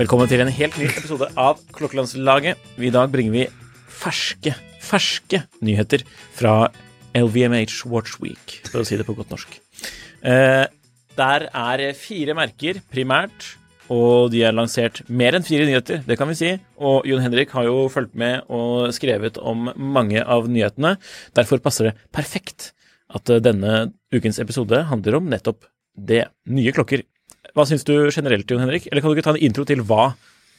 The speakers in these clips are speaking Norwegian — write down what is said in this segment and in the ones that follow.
Velkommen til en helt ny episode av Klokkelandslaget. I dag bringer vi ferske, ferske nyheter fra LVMH Watch Week, for å si det på godt norsk. Eh, der er fire merker primært, og de har lansert mer enn fire nyheter, det kan vi si. Og Jon Henrik har jo fulgt med og skrevet om mange av nyhetene. Derfor passer det perfekt at eh, denne ukens episode handler om nettopp det. Nye klokker. Hva syns du generelt, Jon Henrik? Eller kan du ikke ta en intro til hva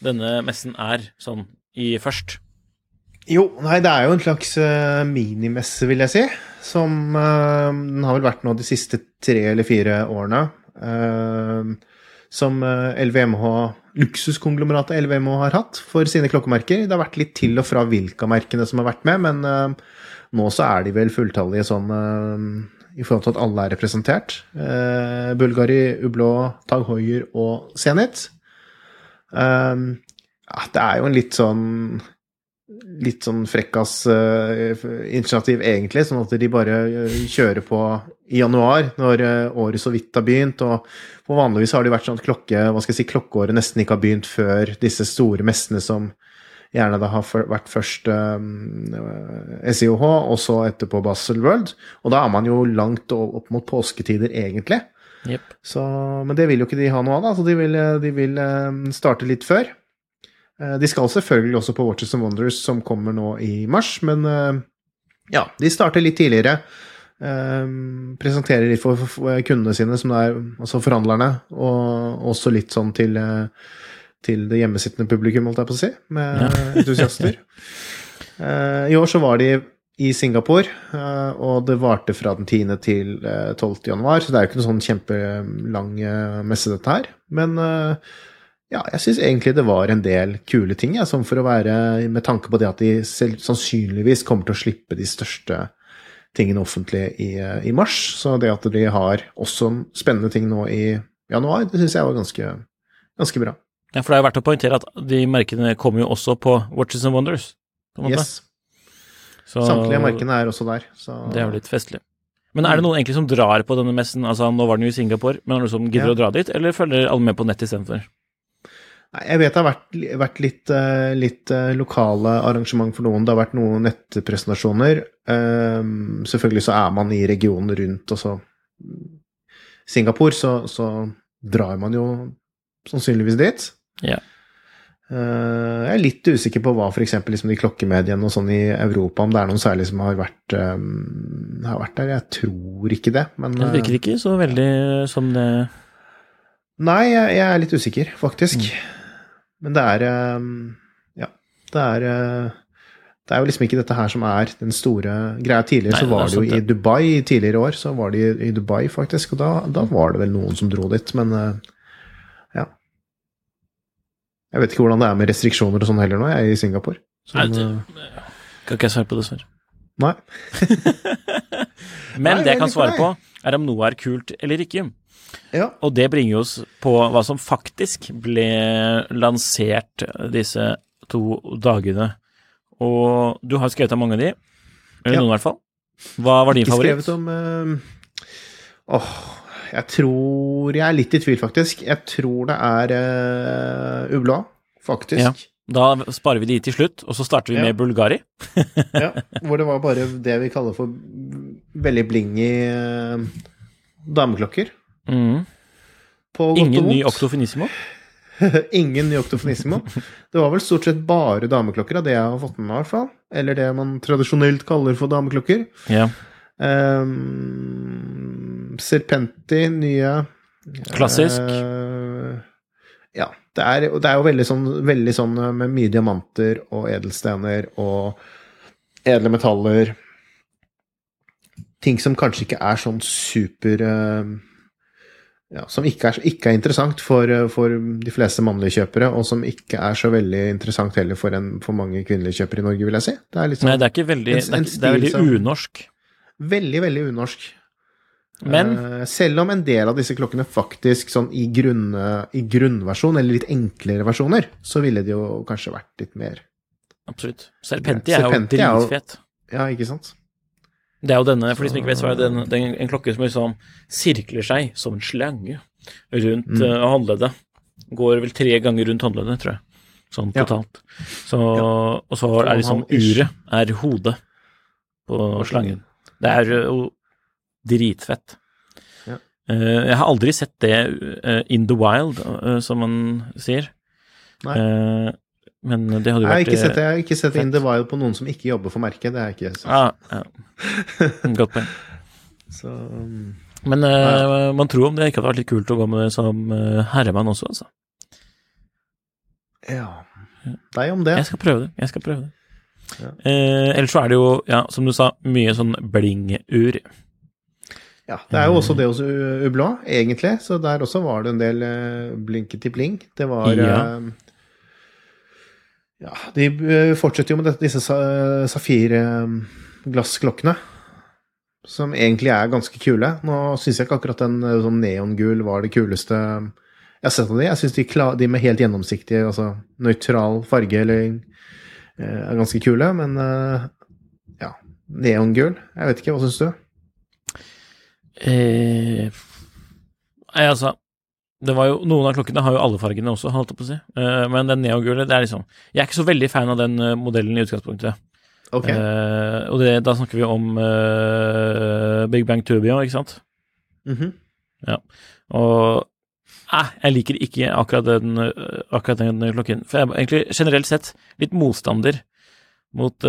denne messen er, sånn i først? Jo, nei, det er jo en slags uh, minimesse, vil jeg si. Som uh, Den har vel vært nå de siste tre eller fire årene. Uh, som uh, LVMH, luksuskonglomeratet LVMH har hatt for sine klokkemerker. Det har vært litt til og fra Vilka-merkene som har vært med, men uh, nå så er de vel fulltallige sånn uh, i forhold til at alle er representert. Uh, Bulgari, Ublå, Tag Hoier og Zenit. Ja, det er jo en litt sånn litt sånn frekkas initiativ, egentlig. Sånn at de bare kjører på i januar, når uh, året så vidt har begynt. Og for vanligvis har det vært sånn at klokke, hva skal jeg si, klokkeåret nesten ikke har begynt før disse store messene som gjerne da har vært først um, SIOH, og så etterpå Basel World. Og da er man jo langt opp mot påsketider, egentlig. Yep. Så, men det vil jo ikke de ha noe av, da. Så de vil, de vil starte litt før. De skal selvfølgelig også på Watches and Wonders, som kommer nå i mars, men ja, de starter litt tidligere. Presenterer litt for kundene sine, som det er, altså forhandlerne, og også litt sånn til, til det hjemmesittende publikum, holdt jeg på å si, med ja. entusiaster. I år så var de i Singapore, og det varte fra den 10. til 12. januar, så det er jo ikke noen sånn kjempelang messe, dette her. Men ja, jeg syns egentlig det var en del kule ting, ja, som for å være Med tanke på det at de sannsynligvis kommer til å slippe de største tingene offentlig i, i, mars. Så det at de har også spennende ting nå i januar, det syns jeg var ganske, ganske bra. Ja, for det er jo verdt å poengtere at de merkene kommer jo også på Watches and Wonders. Yes. Så, Samtlige merkene er også der. Så. Det er jo litt festlig. Men er det noen egentlig som drar på denne messen? Altså, Nå var den jo i Singapore, men er det noen som gidder ja. å dra dit, eller følger alle med på nett istedenfor? Jeg vet det har vært, vært litt, litt, lokale arrangement for noen. Det har vært noen nettpresentasjoner. Um, selvfølgelig så er man i regionen rundt også. Singapore, så, så drar man jo sannsynligvis dit. Ja. Uh, jeg er litt usikker på hva f.eks. Liksom de klokkemediene og sånn i Europa, om det er noen særlig som har vært, um, har vært der. Jeg tror ikke det, men Det virker ikke så veldig som det Nei, jeg, jeg er litt usikker, faktisk. Mm. Men det er Ja. Det er det er jo liksom ikke dette her som er den store greia. Tidligere Nei, så var det, det jo i Dubai, tidligere år så var de i Dubai, faktisk. Og da, da var det vel noen som dro dit, men ja. Jeg vet ikke hvordan det er med restriksjoner og sånn heller nå, jeg er i Singapore. Så, Nei, det, kan ikke jeg svare på det, dessverre. Nei. Men Nei, det jeg kan svare på, er om noe er kult eller ikke. Ja. Og det bringer oss på hva som faktisk ble lansert disse to dagene. Og du har skrevet av mange av de. Eller Ja. noen, i hvert fall. Hva var din favoritt? skrevet om eh, Åh, jeg tror Jeg er litt i tvil, faktisk. Jeg tror det er uh, Ubla, faktisk. Ja. Da sparer vi de til slutt, og så starter vi Ja. med Bulgari. Ja, hvor det var bare det vi kaller for veldig blingy eh, dameklokker. Mm. Ingen ny. Octofinissimo. Ingen ny Octofinissimo. Det var vel stort sett bare dameklokker av det jeg har fått med meg, i hvert fall. Eller det man tradisjonelt kaller for dameklokker. Ja. Um, Serpenti, nye Klassisk. Uh, ja. Det er, det er jo veldig sånn, veldig sånn med mye diamanter og edelstener og edle metaller. Ting som kanskje ikke er sånn super eh, ja, Som ikke er, ikke er interessant for, eh, for de fleste mannlige kjøpere, og som ikke er så veldig interessant heller for, en, for mange kvinnelige kjøpere i Norge, vil jeg si. Det er sånn Nei, det er ikke veldig En- Det en det er veldig unorsk. veldig, veldig unorsk. Men uh, selv om en del av disse klokkene faktisk sånn i, grunn, i grunnversjon, eller litt enklere versjoner, så ville det jo kanskje vært litt mer absolutt. Er Serpenti er jo- dritfet. Ja, ikke sant? Det er jo denne, for de som ikke vet, så er det den, en klokke som liksom sirkler seg som en slange rundt Mm. uh, håndleddet. Går vel tre ganger rundt håndleddet, tror jeg. Sånn Ja. totalt. Så, Og så er liksom uret er hodet på slangen. Det er jo dritfett. Ja. Uh, jeg har aldri sett det uh, in the wild, som man sier. Nei. Eh, men det hadde jo Jeg har vært ikke sett, eh, jeg har ikke sett In fett. the Wild på noen som ikke jobber for merket. Det er ikke så. ah, ja. Godt poeng. så um, Men eh, man tror om det ikke hadde vært litt kult å gå med det som eh, herremann også, altså. ja. Deg om det. Jeg skal prøve det. Jeg skal prøve det. Ja. Eh, ellers så er det jo, ja, som du sa, mye sånn bling-ur. Ja, det er jo også det hos Ublå, egentlig. Så der også var det en del uh, blinket i bling. Det var Ja. eh, Ja, de eh, fortsetter jo med disse sa- safirglassklokkene. Som egentlig er ganske kule. Nå syns jeg ikke akkurat den eh, sånn neongul var det kuleste jeg har sett av de. Jeg syns de, de med helt gjennomsiktig, altså nøytral farge, eller eh, er ganske kule. Men eh, ja, neongul Jeg vet ikke, hva syns du? Eh, altså jo, Noen av klokkene har jo alle fargene også, holdt jeg på å si. Uh, men den neogule, det er liksom Jeg er ikke så veldig fan av den uh, modellen i utgangspunktet. Ok. Uh, og det, da snakker vi om Big Bang Turbio, ikke sant? Mhm. Og eh, jeg liker ikke akkurat den, akkurat den klokken. For jeg er egentlig generelt sett litt motstander mot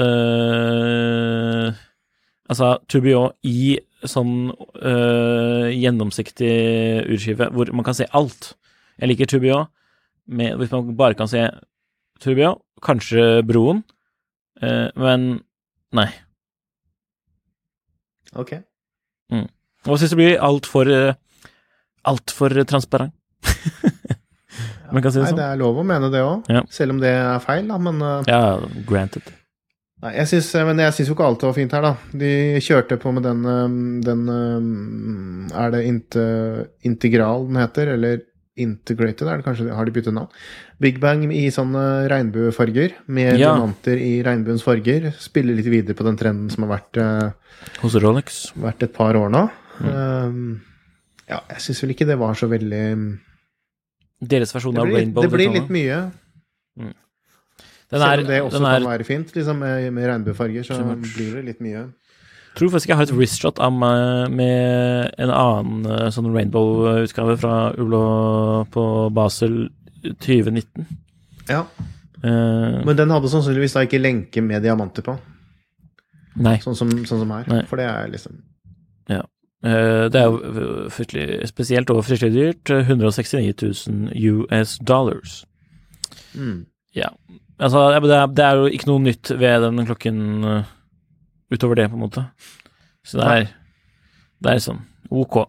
Altså Turbio i sånn øh, gjennomsiktig urskive hvor man kan se alt. Jeg liker Tubio, med Hvis man bare kan se Tubio, kanskje broen, øh, men nei. Ok. Og jeg syns det blir altfor altfor transparent. man kan si det sånn. Nei, det er lov å mene det òg, Ja. selv om det er feil, da. Men, uh, Ja, granted. Nei, jeg synes, men jeg syns jo ikke alt var fint her, da. De kjørte på med den, um, den um, Er det inte, Integral den heter? Eller Integrated, er det kanskje? Har de byttet navn? Big Bang i sånne regnbuefarger, med Ja. diamanter i regnbuens farger. Spiller litt videre på den trenden som har vært, Hos Rolex. vært et par år nå. Mm. Um, ja, jeg syns vel ikke det var så veldig Deres versjon Det av blir, Rainbow. det blir Daytona. litt mye. Den Selv er, om det også den er, kan være fint, liksom med, med regnbuefarger, så blir det litt mye. Jeg tror faktisk jeg har et wristshot av meg med en annen eh, sånn Rainbow-utgave fra Ulo på Basel 2019. Ja. Uh, Men den hadde sannsynligvis da ikke lenke med diamanter på, nei. sånn som, sånn som her. Nei. For det er liksom Eh, det er jo fryktelig spesielt og fryktelig dyrt. eh, 169 000 US dollars. mm. Ja. Altså, det er, det er jo ikke noe nytt ved den klokken eh, utover det, på en måte. Så det er, det er sånn ok.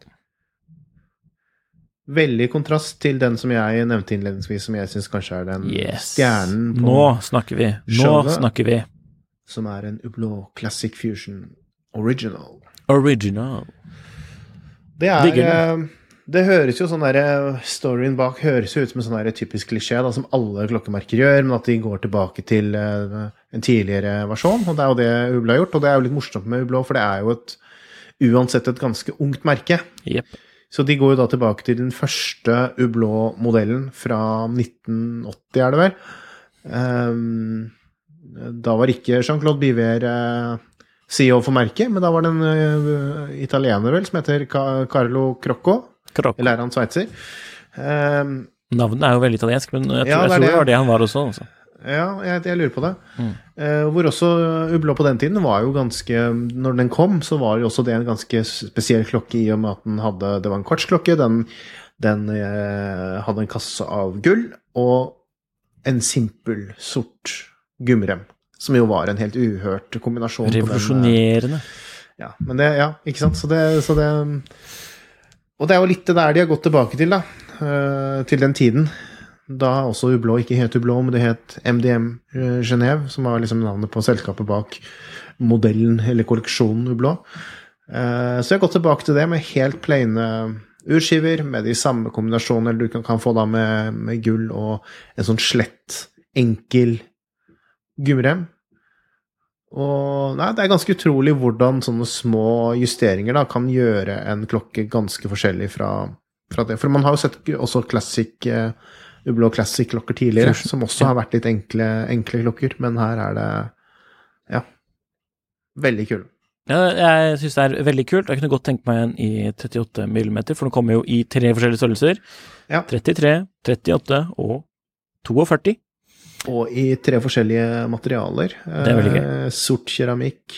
Veldig kontrast til den som jeg nevnte innledningsvis, som jeg syns kanskje er den Yes. stjernen på Nå snakker vi. Nå showet. snakker vi. som er en Ublo Classic Fusion Original. Original. Det er Digger eh, Det høres jo sånn der, Storyen bak høres jo ut som en sånn typisk klisjé, da, som alle klokkemerker gjør, men at de går tilbake til uh, en tidligere versjon. Og det er jo det Ublå har gjort, og det er jo litt morsomt med Ublå, for det er jo et uansett et ganske ungt merke. Yep. Så de går jo da tilbake til den første Ublå-modellen fra 1980, er det vel. Um, da var ikke Jean-Claude Biver uh, CEO for merket, men da var det en uh, italiener vel, som heter Carlo Crocco. Krokk. Eller er han sveitser? Um, Navnet er jo veldig italiensk, men jeg tror, Ja, det jeg tror det var det han var også. Altså. ja, jeg, jeg lurer på det. Mm. Uh, hvor også Ublå på den tiden var jo ganske Når den kom, så var jo også det en ganske spesiell klokke i og med at den hadde Det var en kvartsklokke, den, den uh, hadde en kasse av gull og en simpel sort gummirem. Som jo var en helt uhørt kombinasjon. eh, Revolusjonerende. ja, men det, ja, ikke sant? Så det, så det Og det er jo litt det der de har gått tilbake til, da. Uh, til den tiden. Da også Ublå ikke het Ublå, men det het MDM Genéve, som var liksom navnet på selskapet bak modellen, eller kolleksjonen Ublå. Uh, Så jeg har gått tilbake til det med helt plaine urskiver, med de samme kombinasjonene du kan, kan få da med, med gull og en sånn slett, enkel gummirem. Og nei, det er ganske utrolig hvordan sånne små justeringer da kan gjøre en klokke ganske forskjellig fra, fra det. For man har jo sett også classic, eh, Hublot Classic-klokker tidligere, Først. som også har vært litt enkle, enkle klokker, men her er det ja, veldig kul. Ja, jeg syns det er veldig kult. Jeg kunne godt tenkt meg en i 38 millimeter, for den kommer jo i tre forskjellige størrelser. Ja. 33, 38 og 42. Og i tre forskjellige materialer. Det er veldig Eh, sort keramikk,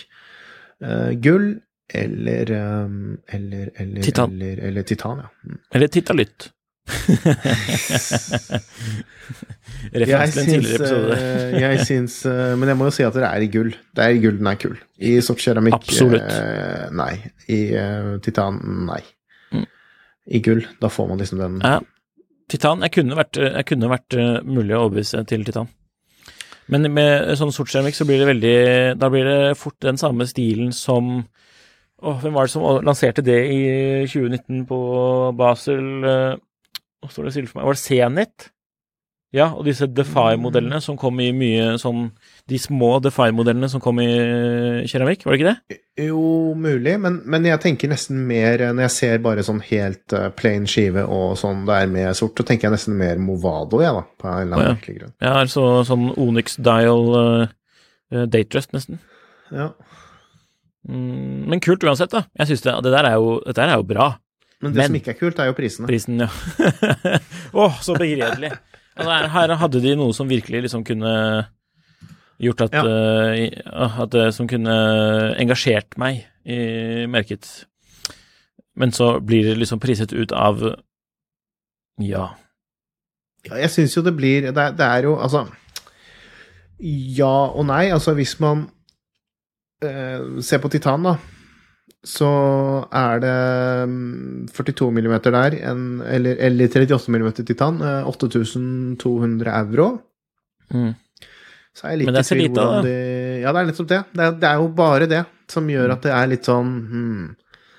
eh, gull eller, eh, eller, eller Titan. Eller, eller titan, ja. Mm. Eller titalytt. Jeg syns, jeg Men jeg må jo si at det er i gull. Det er i gull den er kul. I sort keramikk Absolutt. eh, nei. I titan nei. Mm. I gull, da får man liksom den Ja. Titan Jeg kunne vært, jeg kunne vært eh, mulig å overbevise til titan. Men med sånn sort keramikk så blir det veldig Da blir det fort den samme stilen som Åh, hvem var det som lanserte det i 2019 på Basel? eh, Hva står det stille for meg? Var det Zenit? Ja, og disse Defy-modellene som kom i mye sånn De små Defy-modellene som kom i keramikk, var det ikke det? Jo, mulig, men, men jeg tenker nesten mer Når jeg ser bare sånn helt eh, plain skive og sånn det er med sort, så tenker jeg nesten mer Movado, jeg, da. På en eller Å, annen ja. grunn. Ja, altså sånn Onyx Dial uh, Datedress, nesten. Ja. Mm, men kult uansett, da. Jeg synes det, det der er jo, dette er jo bra. Men det Men- som ikke er kult, er jo prisene. Prisen, ja. Åh, så begredelig. Altså, her hadde de noe som virkelig liksom kunne gjort at, Ja. uh, at det som kunne engasjert meg i merket. Men så blir det liksom priset ut av Ja. Ja, jeg syns jo det blir det det er jo altså Ja og nei. Altså, hvis man uh, ser på Titan, da, så er det mm, 42 millimeter der, en, eller, eller 38 millimeter Titan. eh, 8200 euro. Mm. Så er jeg litt Men det er i så tvil lite, hvordan det. de- Ja, det er nettopp det. Det er, det er jo bare det som gjør at det er litt sånn hmm.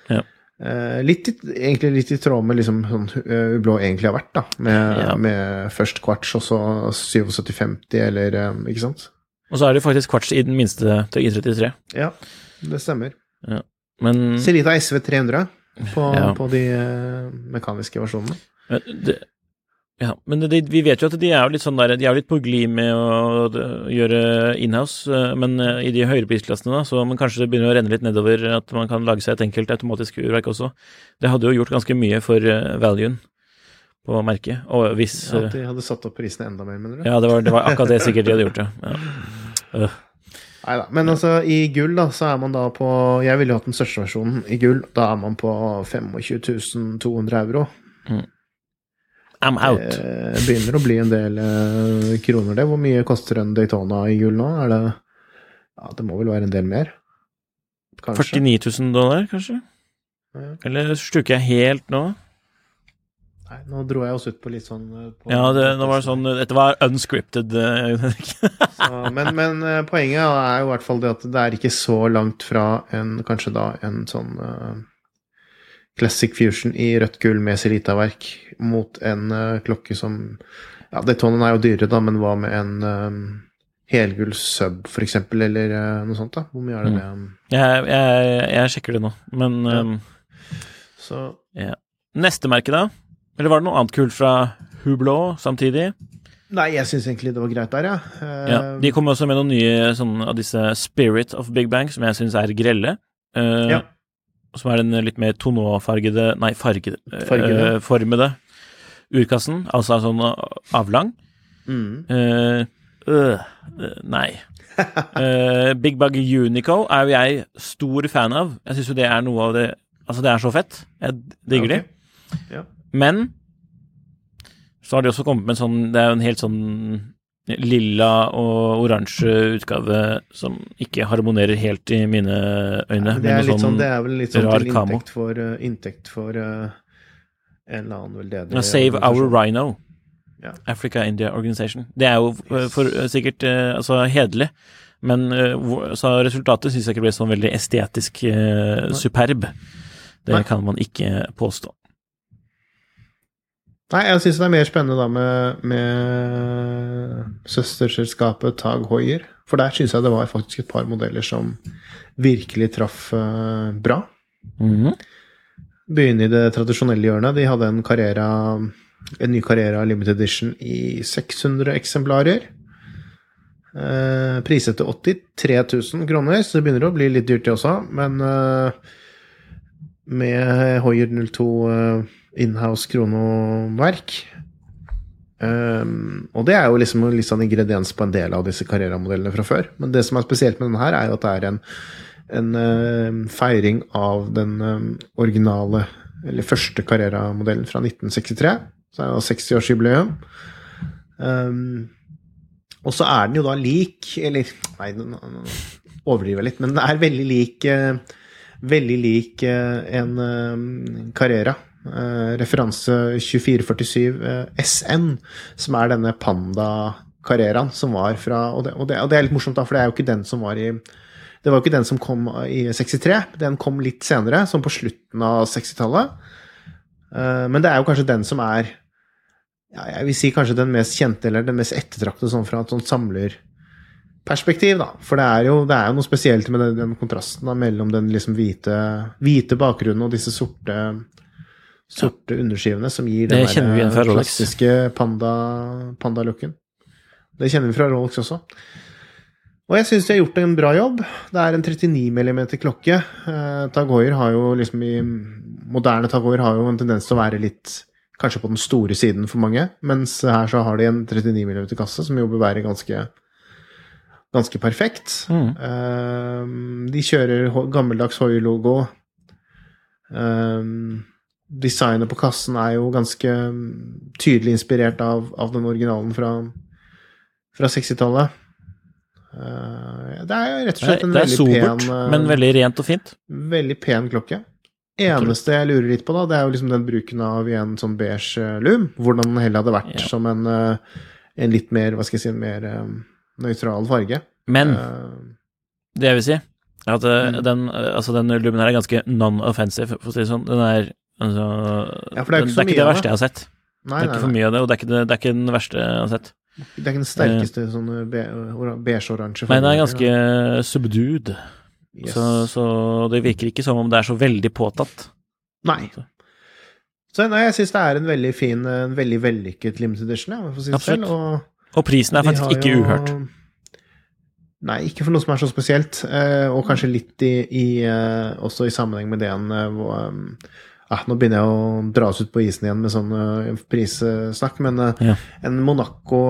Ja. Eh, litt, i- egentlig litt i tråd med liksom sånn uh, Blå egentlig har vært, da. Med, Ja. med først kvarts og så 7750, eller um, Ikke sant? Og så er det faktisk kvarts i den minste til I33. Ja, det stemmer. Men Celita SV 300 på. Ja. på de uh, mekaniske versjonene. Det, ja, men de, vi vet jo at de er jo litt sånn der, de er jo litt på glid med å gjøre inhouse, eh, men eh, i de høyere prisklassene da, så men kanskje det begynner å renne litt nedover at man kan lage seg et enkelt automatisk urverk også. Det hadde jo gjort ganske mye for eh, valuen på merket, og hvis At eh, de hadde satt opp prisene enda mer, mener du? Ja, det var, det var akkurat det sikkert de hadde gjort, ja. ja. Uh. Nei da. Men altså, i gull, da, så er man da på Jeg ville jo hatt den største versjonen i gull. Da er man på 25 200 euro. I'm out. Det begynner å bli en del eh, kroner, det. Hvor mye koster en Daytona i gull nå? Er det Ja, det må vel være en del mer? Kanskje. 49 000 dollar, kanskje? Ja. Eller stuker jeg helt nå? Nei, nå dro jeg oss ut på litt sånn eh, på, Ja, det, nå var det sånn Dette var unscripted. eh, Så, men, men poenget er jo i hvert fall det at det er ikke så langt fra en kanskje da en sånn Classic Fusion i rødt gull med Celita-verk mot en uh, klokke som Ja, Daytonen er jo dyrere, da, men hva med en um, helgull sub, for eksempel, eller uh, noe sånt? da? Hvor mye er det det? jeg, jeg, jeg sjekker det nå, men Ja. um, Så Neste merke, da? Eller var det noe annet kult fra Hublot samtidig? Nei, jeg syns egentlig det var greit der, ja. Uh, Ja, De kom også med noen nye sånn, av disse Spirit of Big Bang, som jeg syns er grelle. Uh, Ja. Som er den litt mer tonåfargede Nei, fargede, eh, formede urkassen. Altså sånn avlang. mm. Eh, øh, nei. Eh, Big Bug Unico er jo jeg stor fan av. Jeg syns jo det er noe av det Altså, det er så fett. Jeg digger Ja, ok. de. Ja. Men så har de også kommet med en sånn Det er jo en helt sånn lilla og oransje utgave som ikke harmonerer helt i mine øyne. Det er, sånn, sånn, det er vel litt sånn til inntekt for, uh, inntekt for uh, en eller annen veldedig Ja, Save Our. Rhino. Ja. Africa India Organization. Det er jo eh, for, eh, sikkert altså hederlig, men så resultatet syns jeg ikke ble sånn veldig estetisk superb. Det Nei. kan man ikke påstå. Nei, jeg syns det er mer spennende da med, med søsterselskapet Tag Hoier. For der syns jeg det var faktisk et par modeller som virkelig traff uh, bra. Mhm. Begynne i det tradisjonelle hjørnet. De hadde en Carrera en ny Carrera Limited Edition i 600 eksemplarer. Uh, priset til 83 000 kroner, så det begynner å bli litt dyrt, det også. Men uh, med Hoier 02 eh, inhouse kronoverk Um, og det er jo liksom litt sånn ingrediens på en del av disse Carrera-modellene fra før. Men det som er spesielt med denne, her, er jo at det er en, en uh, feiring av den eh, originale, eller første Carrera-modellen fra 1963. Så er det jo 60-årsjubileum. Um, og så er den jo da lik Eller, nei, nå overdriver jeg litt, men den er veldig lik uh, Veldig lik uh, en eh, Carrera. Eh, referanse 2447 eh, SN, som er denne Panda Carreraen som var fra og det, og, det, og det er litt morsomt, da, for det er jo ikke den som var i Det var jo ikke den som kom i 63, den kom litt senere, sånn på slutten av 60-tallet. Eh, men det er jo kanskje den som er ja, jeg vil si kanskje den mest kjente eller den mest ettertraktede sånn fra et sånt samlerperspektiv, da. For det er jo, det er jo noe spesielt med den, den kontrasten da, mellom den liksom hvite, hvite bakgrunnen og disse sorte sorte underskivene som gir den der klassiske panda- panda-looken. det kjenner vi fra Rolex også. Og jeg syns de har gjort en bra jobb. Det er en 39 mm klokke. Eh, Tag Heuer har jo liksom i Moderne Tag Heuer har jo en tendens til å være litt kanskje på den store siden for mange, mens her så har de en 39 mm kasse som jo bør være ganske ganske perfekt. Mm. Eh, de kjører gammeldags Heuer-logo. Um, designet på kassen er jo ganske mm, tydelig inspirert av, av den originalen fra, fra 60-tallet. Eh, det er rett og er, slett en er veldig sobert, pen eh, men veldig rent og fint. Veldig pen klokke. Eneste jeg lurer litt på, da, det er jo liksom den bruken av en sånn beige eh, lum. Hvordan den heller hadde vært Ja. som en, en litt mer, hva skal jeg si, en mer nøytral farge. Men det jeg vil si, er at Mm. den, altså den lumen her er ganske non-offensive, for å si det sånn. Den er altså, Ja, for det er ikke så det er ikke det verste det. jeg har sett. nei, det er nei, ikke for nei. mye av det, og det er ikke, det, det er ikke den verste jeg har sett. Det er ikke den sterkeste sånn beige-oransje Nei, den er ganske ganske subdued, Yes. så, så det virker ikke som om det er så veldig påtatt. Nei. Så nei, jeg syns det er en veldig fin, en veldig vellykket limited edition, jeg, det Absolutt. Og Og prisen er faktisk ikke jo- uhørt. Nei, ikke for noe som er så spesielt. eh, Og kanskje litt i, i eh, også i sammenheng med det en eh, Nå begynner jeg å dra oss ut på isen igjen med sånn eh, prissnakk, men eh, Ja. en Monaco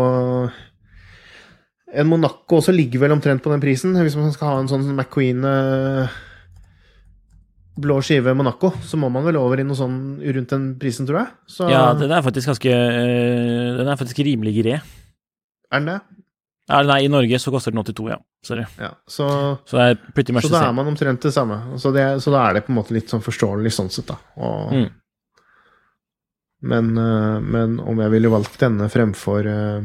En Monaco også ligger vel omtrent på den prisen, hvis man skal ha en sånn McQueen eh, blå skive Monaco, så må man vel over i noe sånn rundt den prisen, tror jeg. Så Ja, den er faktisk ganske Den er faktisk rimelig grei. er den det? Nei, i Norge så koster den 82, ja. Sorry. Ja. Så, Så det er pretty much så da er man omtrent det samme. Så, det, så da er det på en måte litt sånn forståelig sånn sett, da. Og, Mm. Men, eh, men om jeg ville valgt denne fremfor uh,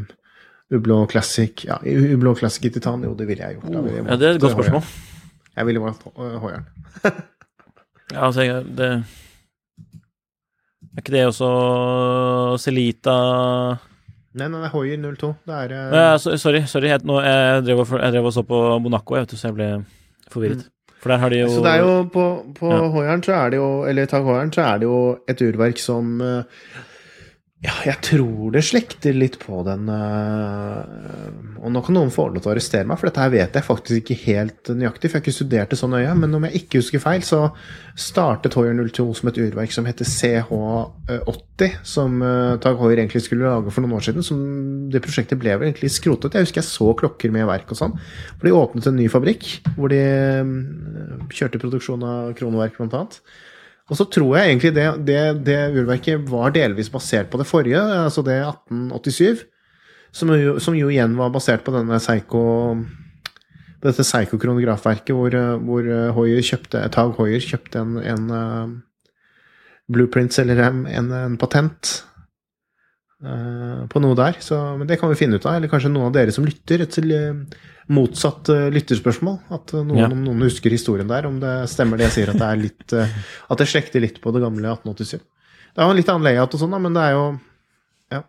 Ublå Classic Ja, Ublå Classic i titan, jo, det ville jeg gjort. Ville jeg Ja, det er et godt spørsmål. Høyeren. Jeg ville valgt Hoieren. Ja, altså, jeg- det Er ikke det også Celita Nei, nei, er Hoyer 02. Det er uh... Ja, Sorry, sorry jeg, nå, jeg, drev og, jeg drev og så på Monaco, jeg vet så jeg ble forvirret. For der har de jo Mm. Så det er jo på, på Ja. Hoieren så er det jo, eller Tag Hoieren så er det jo et urverk som eh, Ja, jeg tror det slekter litt på den eh, Og nå kan noen få lov til å arrestere meg, for dette her vet jeg faktisk ikke helt nøyaktig, for jeg har ikke studert det så nøye. Men om jeg ikke husker feil, så startet Hoyer 02 som et urverk som heter CH80, som eh, Tag Hoyer egentlig skulle lage for noen år siden. Som det prosjektet ble vel egentlig skrotet. Jeg husker jeg så klokker med verk og sånn. For de åpnet en ny fabrikk hvor de mm, kjørte produksjon av kroneverk, blant annet. Og så tror jeg egentlig det, det, det urverket var delvis basert på det forrige, altså det 1887. Som jo, som jo igjen var basert på denne Seiko dette Seiko-kronografverket hvor, hvor Hoyer kjøpte, Tag Hoier kjøpte en, en uh, blueprints eller en, en, en patent uh, på noe der. Så, men det kan vi finne ut av. Eller kanskje noen av dere som lytter. Et motsatt eh, lytterspørsmål. At eh, noen, Ja. om noen husker historien der. Om det stemmer det jeg sier, at det er litt eh, At det slekter litt på det gamle 1887. Det er jo en litt annen layout og sånn, da, men det er jo Ja.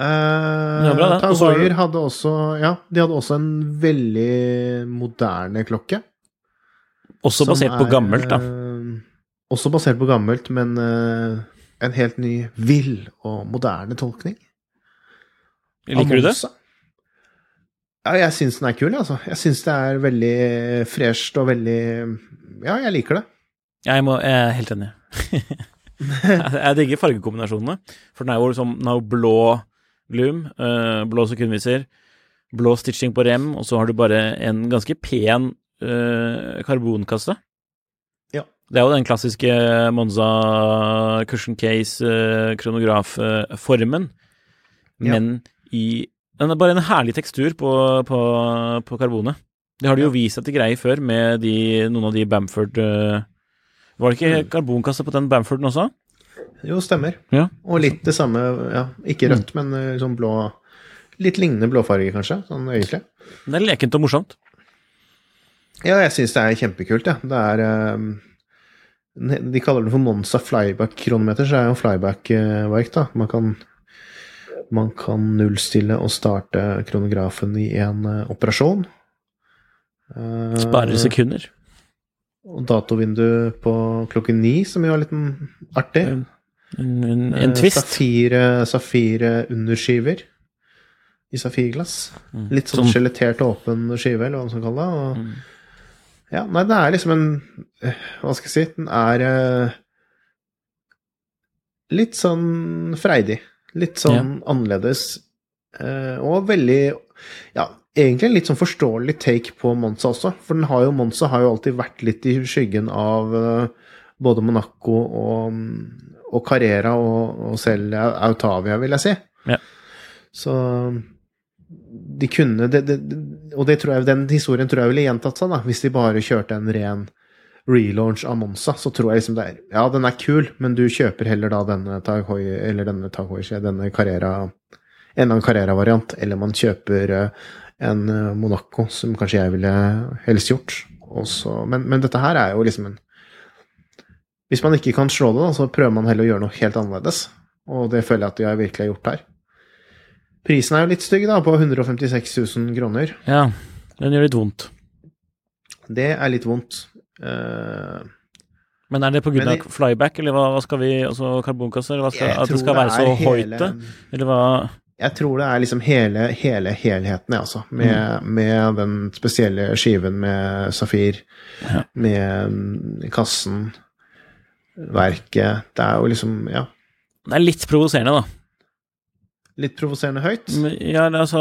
Eh, bra, hadde også Ja, de hadde også en veldig moderne klokke. også basert basert på er, gammelt, da. også basert på gammelt, men en helt ny, vill og moderne tolkning. Liker du det? Ja, jeg syns den er kul, altså. Jeg syns det er veldig fresht og veldig Ja, jeg liker det. Jeg, må, jeg er helt enig. jeg digger fargekombinasjonene. For den er jo liksom den har jo blå gloom, eh, blå sekundviser, blå stitching på rem, og så har du bare en ganske pen eh, karbonkasse. Ja. Det er jo den klassiske Monza cushion case eh, Ja. men i Den er bare en herlig tekstur på, på, på karbonet. Det har de jo vist at de greier før med de, noen av de Bamford uh, Var det ikke karbonkasse på den Bamforden også? Jo, stemmer. Ja. Og litt det samme, ja, ikke rødt, men eh, sånn blå Litt lignende blåfarge, kanskje, sånn egentlig. Det er lekent og morsomt. Ja, jeg syns det er kjempekult, ja. Det er um, De kaller det for Monza flyback-kronometer, så det er jo flyback-verk, da. Man kan, man kan nullstille og starte kronografen i en eh, operasjon. Eh, Sparer sekunder. Og datovindu på klokken ni, som jo er litt artig. En, en, en, en twist. Safire, safire underskiver i safirglass. Mm. Litt sånn Som- skjelettert åpen skive, eller hva man skal kalle det. Og, Mm. Ja, nei, det er liksom en eh, Hva skal jeg si? Den er eh, litt sånn freidig. Litt sånn annerledes. eh, og veldig Ja, egentlig en litt sånn forståelig take på Monza også. For den har jo, Monza har jo alltid vært litt i skyggen av eh, både Monaco og, og Carrera og, og selv Autavia, vil jeg si. Ja. Så de kunne det, det, det- Og det tror jeg, den historien tror jeg ville gjentatt seg, da, hvis de bare kjørte en ren relaunch av Monza. Så tror jeg liksom det er Ja, den er kul, men du kjøper heller da denne Tag Heuer, eller denne Tag denne Carrera En annen Carrera-variant, eller man kjøper eh, en eh, Monaco, som kanskje jeg ville helst gjort. Også, men, men dette her er jo liksom en Hvis man ikke kan slå det, da, så prøver man heller å gjøre noe helt annerledes. Og det føler jeg at jeg virkelig har gjort her. Prisen er jo litt stygg, da, på 156 000 kroner. Ja, den gjør litt vondt. Det er litt vondt. Eh, Men er det av flyback, eller hva, hva skal vi Altså karbonkasse, eller hva skal, at det skal være så høyte? Eller hva Jeg tror det er liksom hele, hele helheten, jeg, altså. Med, med den spesielle skiven med safir, Ja. med mm, kassen, verket Det er jo liksom, ja, Det er litt provoserende, da. litt provoserende høyt. Ja, altså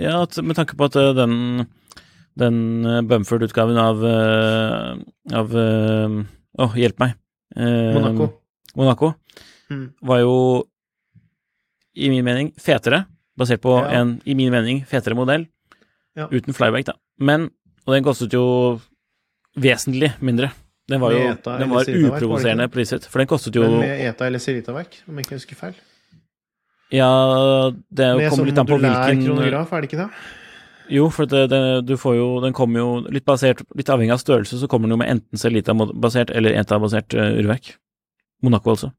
ja, med tanke på at eh, den den eh, Bumford-utgaven av eh, av eh, Å, hjelp meg. Eh, Monaco. Monaco Mm. var jo, i min mening, fetere. Basert på Ja. en, i min mening, fetere modell. Ja. Uten flyback, da. Men Og den kostet jo vesentlig mindre. Den var jo ETA den var uprovoserende priset, for den kostet jo Men med ETA eller Silitaverk, om jeg ikke husker feil. Ja, det kommer sånn litt an på hvilken Med sånn modulær lærer kronograf, er det ikke det? Jo, for det, det, du får jo Den kommer jo litt basert Litt avhengig av størrelse, så kommer den jo med enten Celita-basert eller ETA-basert uh, urverk. Monaco, altså.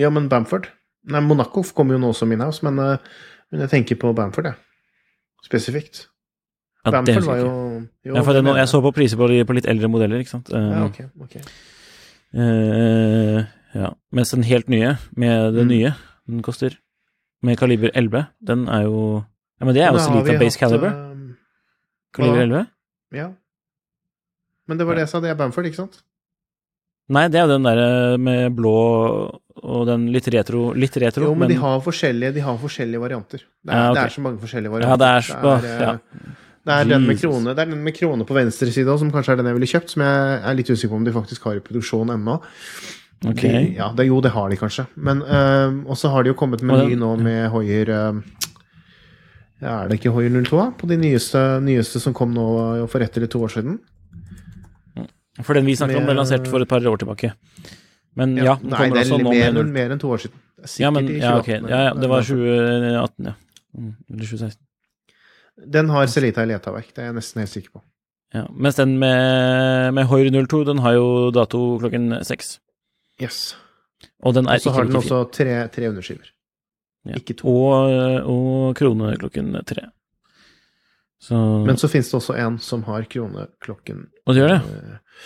Ja, men Bamford Nei, Monaco kommer jo nå også min house, men, uh, men jeg tenker på Bamford, jeg. Spesifikt. Ja, Bamford var jo, jo Ja, for det, det nå, jeg så på priser på, på litt eldre modeller, ikke sant. Uh, Ja, ok, ok. Uh, ja. Mens den helt nye, med det Mm. nye, den koster Med kaliber 11, den er jo Ja, men det er jo Da har av Base hatt, Caliber. eh, Kaliber hva? 11? Ja. Men det var det jeg sa, det er Bamford, ikke sant? Nei, det er jo den derre med blå og den litt retro, litt retro Jo, men de har de har forskjellige varianter. Det er, Ja, okay. det er så mange forskjellige varianter. Ja, det er så- eh, ja. det er den med krone Det er den med krone på venstre side òg, som kanskje er den jeg ville kjøpt, som jeg er litt usikker på om de faktisk har i produksjon ennå. Ok. De, ja, det, jo, det har de kanskje. Men øh, Og så har de jo kommet med ny nå med Hoier eh, ja, Er det ikke Hoier 02, da? På de nyeste, nyeste som kom nå for ett eller to år siden? For den vi snakket om, ble lansert for et par år tilbake. Men ja, den Nei, kommer det er mer, med enn- mer enn to år siden. Er Ja, sikkert men i ja, ok. 2018. Ja, ja, det var 2018, ja. Mm, Eller 2016. Den har Celita i letaverk, det er jeg nesten helt sikker på. Ja. Mens den med, med Hoyer 02, den har jo dato klokken seks. Yes. Og den er Og så har den også tre, tre underskiver. Ja. Ikke to. Og, og krone klokken tre. Så Men så finnes det også en som har krone klokken Og det gjør det? eh,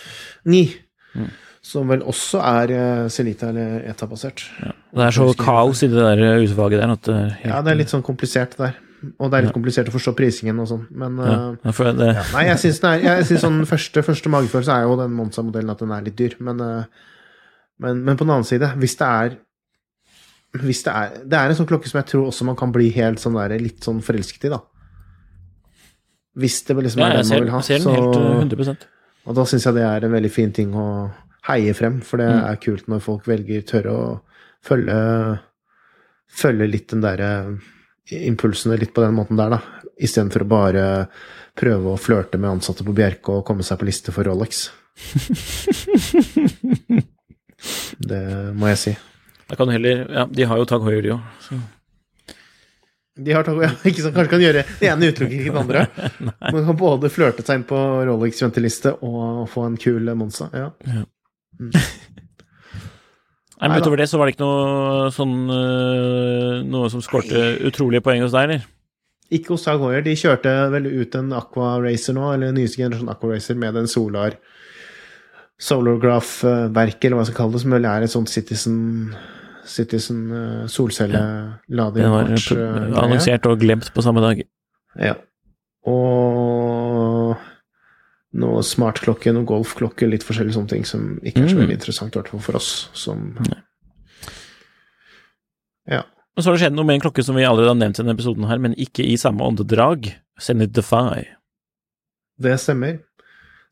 ni. Mm. Som vel også er eh, Celita eller ETA-basert. Ja. Det er så kaos i det der utvalget der at det helt Ja, det er litt sånn komplisert der. Og det er litt komplisert å forstå prisingen og sånn, men ja, eh, ja, det, ja. Nei, jeg syns sånn første, første magefølelse er jo den Monza-modellen at den er litt dyr, men, eh, men, men på den annen side, hvis det er hvis det er Det er en sånn klokke som jeg tror også man kan bli helt sånn der, litt sånn forelsket i, da. Hvis det liksom ja, er jeg den man vil ha. jeg ser den så- helt uh, 100% Og da syns jeg det er en veldig fin ting å heie frem, for det Mm. er kult når folk velger tørre å følge Følge litt den derre impulsene litt på den måten der, da. Istedenfor å bare prøve å flørte med ansatte på Bjerke og komme seg på liste for Rolex. Det må jeg si. Da kan du heller Ja, de har jo Tag Heuer, de òg. De har Tag ja, ikke sant, kanskje kan gjøre det ene utelukker ikke det andre. Man kan både flørte seg inn på Rolex-venteliste og få en kul Monza. Ja. Nei, men utover det så var det ikke noe sånn øh, Noe som skårte utrolige poeng hos deg, eller? Ikke hos Tag Heuer. De kjørte vel ut en Aqua Racer nå, eller nyeste generasjon Aqua Racer, med den Solar Solargraph-verket, eller hva jeg skal kalle det, som vel er et sånt Citizen Citizen uh, solcellelader. Den var pro- eh, annonsert og glemt på samme dag. Ja. Og noe smartklokke, noe golfklokke, litt forskjellige sånne ting som ikke er så Mm. veldig interessant, i hvert fall for oss som Ja. Og så har det skjedd noe med en klokke som vi allerede har nevnt i denne episoden her, men ikke i samme åndedrag. Zenit Defy. Det stemmer.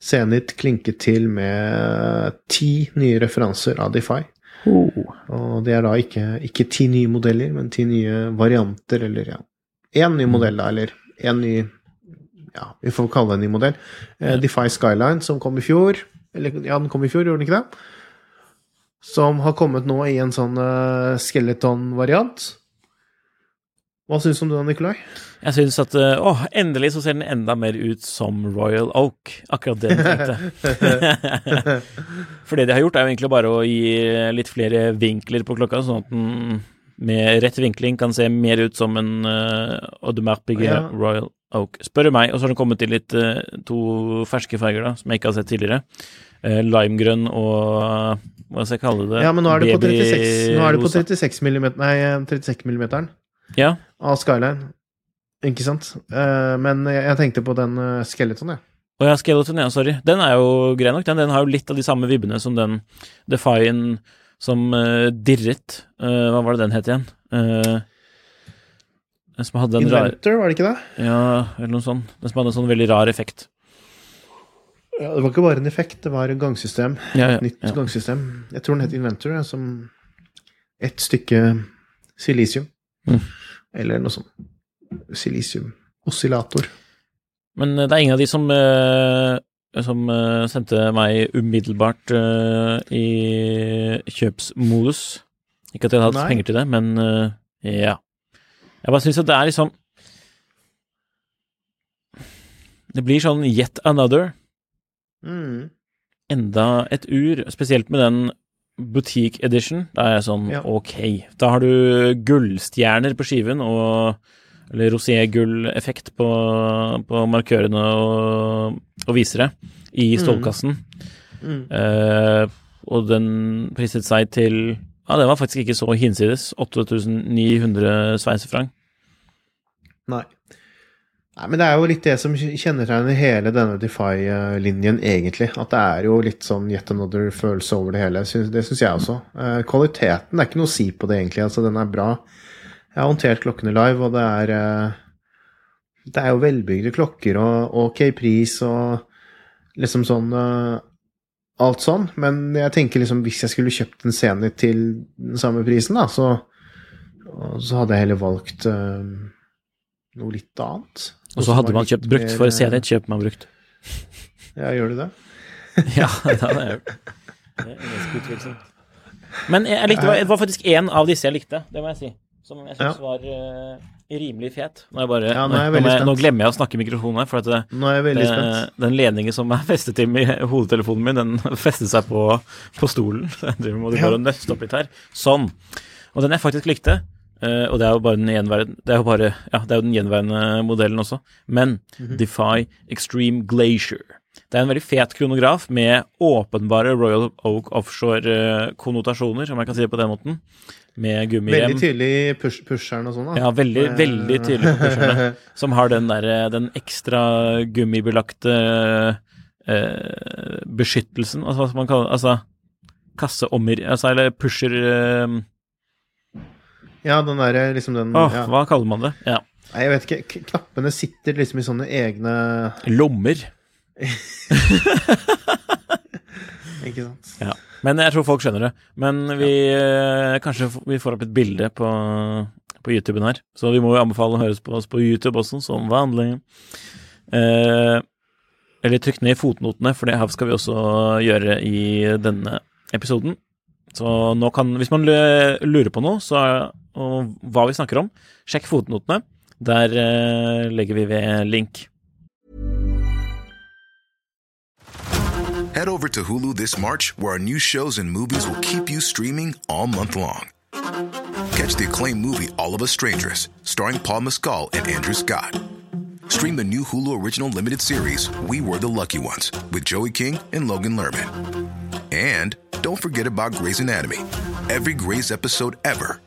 Zenit klinket til med ti nye referanser av Defy. Og det er da ikke, ikke ti nye modeller, men ti nye varianter, eller ja Én ny modell, da, eller én ny Ja, vi får kalle det en ny modell. Eh, Defy Skyline, som kom i fjor. Eller ja, den kom i fjor, gjorde den ikke det? Som har kommet nå i en sånn uh, skeleton-variant. Hva syns du om det, Nikolai? Jeg syns at øh, Å, endelig så ser den enda mer ut som Royal Oak. Akkurat det den tenkte. For det de har gjort, er jo egentlig bare å gi litt flere vinkler på klokka, sånn at den med rett vinkling kan se mer ut som en uh, Audemars Piguet Ja. Royal Oak. Spør du meg, og så har den kommet til litt uh, to ferske farger, da, som jeg ikke har sett tidligere. Uh, Limegrønn og hva skal jeg kalle det? Ja, men nå er det på 36, nå er det på 36 millimeter, nei, 36 millimeteren Ja, av Skyline. Ikke sant? Uh, men jeg, jeg tenkte på den uh, skeleton, jeg. Å ja, Skeleton, ja, sorry. Den er jo grei nok, den. Den har jo litt av de samme vibbene som den Defien som uh, dirret. Hva var det den het igjen? Den som hadde en rar Inventor, var det ikke det? Ja, eller noe sånt. Den som hadde en sånn veldig rar effekt. Ja, det var ikke bare en effekt, det var et gangsystem. Ja, ja, Et nytt gangsystem. Jeg tror den het Inventor, som et stykke silisium. Mm. Eller noe sånt. Silisium. Oscillator. Men eh, det er ingen av de som eh, som eh, sendte meg umiddelbart i kjøpsmodus. Ikke at jeg hadde hatt Nei. penger til det, men ja. Jeg bare syns at det er liksom Det blir sånn yet another. Mm. Enda et ur, spesielt med den boutique edition. Da er jeg sånn Ja. ok. Da har du gullstjerner på skiven og eller roségull-effekt på, på markørene og, og visere i stålkassen. Mm. Eh, og den priset seg til Ja, den var faktisk ikke så hinsides. 8900 sveisefranc. Nei. Nei, men det er jo litt det som kjennetegner hele denne Defy-linjen, egentlig. At det er jo litt sånn yet another-følelse over det hele. Det syns jeg også. Eh, Kvaliteten, det er ikke noe å si på det, egentlig. Altså, den er bra. Jeg har håndtert klokkene live, og det er eh, Det er jo velbygde klokker og ok pris og liksom sånn eh, Alt sånn. Men jeg tenker liksom hvis jeg skulle kjøpt en scene til den samme prisen, da, så, så hadde jeg heller valgt noe litt annet. Og så hadde man kjøpt brukt, for CD kjøper man brukt. Ja, gjør du det? ja, det hadde jeg gjort. Det er ganske utvilsomt. Men jeg, likte, det var faktisk én av disse jeg likte, det må jeg si. Som jeg syns Ja. var uh, rimelig fet. Nå, jeg bare, Ja, nå nå, er jeg nå, jeg, nå glemmer jeg å snakke i mikrofonen her, for at det, Nå er jeg det, spent. den ledningen som er festet til mi- hodetelefonen min, den festet seg på, på stolen. Så jeg driver må du bare nøste opp litt her. Sånn. Og den jeg faktisk likte, eh, og det er jo bare den gjenværende Det er jo bare Ja, det er jo den gjenværende modellen også, men Mhm. Defy Extreme Glacier. Det er en veldig fet kronograf med åpenbare Royal Oak Offshore-konnotasjoner, om jeg kan si det på den måten. Med gummihjem. Veldig tydelig push pusheren og sånn, da. Ja, veldig, Eh, veldig tydelig pusherne. Som har den der, den ekstra gummibelagte uh, beskyttelsen, altså hva man kalle det, altså kasseommer, altså eller pusher eh, Ja, den derre liksom den Åh, ja. hva kaller man det? Ja. Nei, jeg vet ikke. Knappene sitter liksom i sånne egne Lommer. Ikke sant? Ja. Men jeg tror folk skjønner det. Men vi ja. kanskje vi får opp et bilde på, på YouTuben her. Så vi må jo anbefale å høres på oss på YouTube også, som vanlig. Eh, eller trykk ned i fotnotene, for det her skal vi også gjøre i denne episoden. Så nå kan, hvis man lurer på noe, så, og hva vi snakker om, sjekk fotnotene. Der eh, legger vi ved link. Head over to Hulu this March, where our new shows and movies will keep you streaming all month long. Catch the acclaimed movie All of Us Strangers, starring Paul Mescal and Andrew Scott. Stream the new Hulu original limited series We Were the Lucky Ones with Joey King and Logan Lerman. And don't forget about Grey's Anatomy. Every Grey's episode ever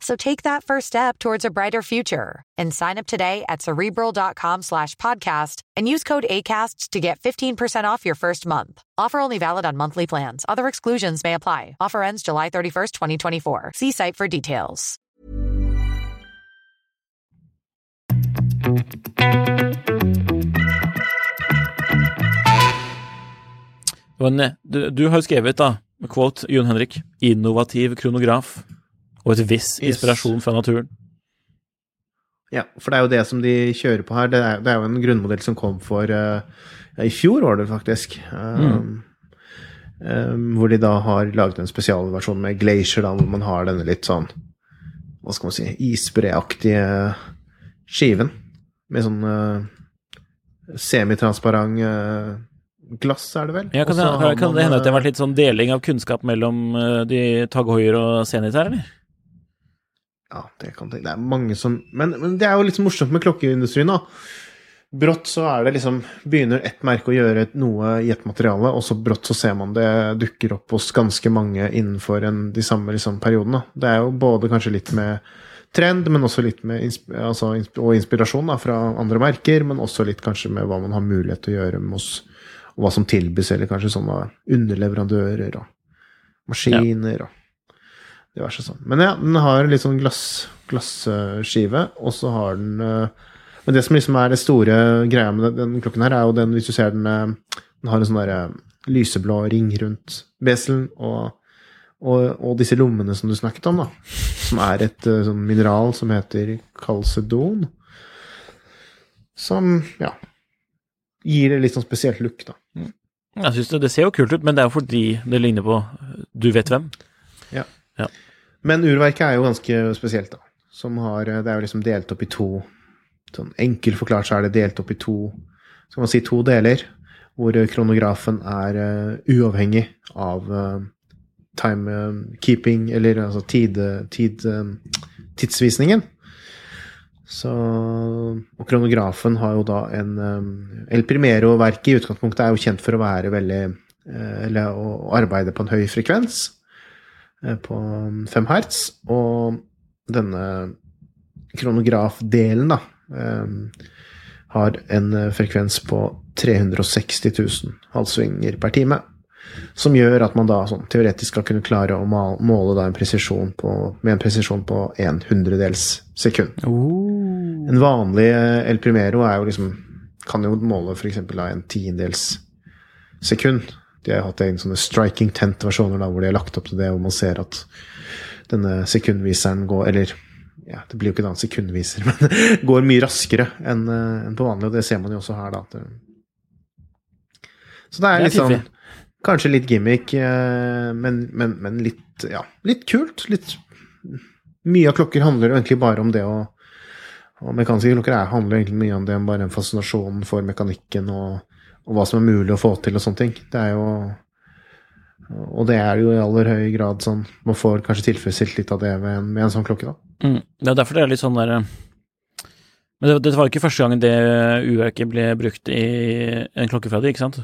So take that first step towards a brighter future and sign up today at cerebral.com slash podcast and use code ACAST to get 15% off your first month. Offer only valid on monthly plans. Other exclusions may apply. Offer ends July 31st, 2024. See site for details. Det Du, har skrevet, da, quote, Jon Henrik, 'innovativ kronograf' og et viss inspirasjon fra naturen. Ja, for det er jo det som de kjører på her. Det er, det er jo en grunnmodell som kom for uh, I fjor var det faktisk. Um, um, hvor de da har laget en spesialversjon med Glacier, da, hvor man har denne litt sånn Hva skal man si Isbreaktige skiven. Med sånn uh, semitransparent uh, glass, er det vel? Ja, kan, det, kan det hende at det har vært litt sånn deling av kunnskap mellom de Tag Hoier og Zenit her, eller? Ja, det kan tenke. Det er mange som men, men det er jo litt så morsomt med klokkeindustrien, da. brått så er det liksom Begynner ett merke å gjøre noe i et materiale, og så brått så ser man det dukker opp hos ganske mange innenfor en, de samme liksom, periodene. Det er jo både kanskje litt med trend, men også litt med altså, og inspirasjon da, fra andre merker, men også litt kanskje med hva man har mulighet til å gjøre oss, og hva som tilbys, eller kanskje sånne underleverandører og maskiner og diverse sånn. Men ja, den har litt sånn glass, glasskive, og så har den eh, Men det som liksom er det store greia med den, den klokken her, er jo den, hvis du ser den eh, Den har en sånn derre lyseblå ring rundt beselen, og, og, og disse lommene som du snakket om, da. Som er et eh, sånn mineral som heter kalsedon. Som, ja Gir det litt sånn spesielt look, da. Jeg synes det, det ser jo kult ut, men det er jo fordi det ligner på du vet hvem. Ja. Ja. Men urverket er jo ganske spesielt, da. Som har, det er jo liksom delt opp i to sånn Enkelt forklart så er det delt opp i to skal man si to deler, hvor kronografen er uh, uavhengig av uh, timekeeping, eller altså tid, tid, eh, tidsvisningen. Så, og kronografen har jo da en El Primero-verket i utgangspunktet er jo kjent for å være veldig eh, Eller å, arbeide på en høy frekvens, eh, på 5 hertz. Og denne kronografdelen, da, eh, har en eh, frekvens på 360 000 halvsvinger per time. Som gjør at man da sånn, teoretisk skal kunne klare å måle en presisjon på, med en presisjon på en hundredels sekund. En vanlig eh, El Primero er jo liksom kan jo måle f.eks. en tiendedels sekund. De har hatt en sånne striking tent-versjoner hvor de har lagt opp til det, hvor man ser at denne sekundviseren går Eller ja, det blir jo ikke da en sekundviser, men går mye raskere enn eh, på vanlig, og det ser man jo også her, da. Så det er litt sånn. Kanskje litt gimmick, eh, men, men, men litt Ja, litt kult. Litt Mye av klokker handler jo egentlig bare om det å Og mekaniske klokker er, handler egentlig mye om det, bare en fascinasjon for mekanikken og, og hva som er mulig å få til og sånne ting. Det er jo Og det er jo i aller høy grad sånn Man får kanskje tilfredsstilt litt av det med en, med en sånn klokke, da. Mm. Det er derfor det er litt sånn der Men Men det, dette var jo ikke første gangen det urverket ble brukt i en klokke fra deg, ikke sant?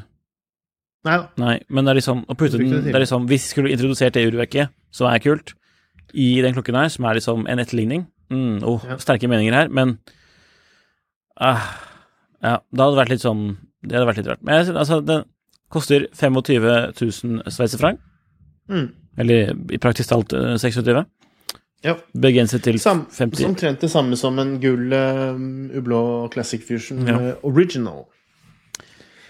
Nei da. Nei, men det er liksom, å putte den, det det er liksom Hvis vi skulle introdusert det urverket, som er kult, i den klokken her, som er liksom en etterligning mm, oh, Sterke meninger her, men ah, Ja, det hadde vært litt sånn Det hadde vært litt rart. Men altså, den koster 25 000 sveitserfranc. Mm. Eller i praktisk talt eh, 26. Ja. Begrenset til Sam, 50 Omtrent det samme som en gull uh, ublå Classic Fusion Ja. uh, Original.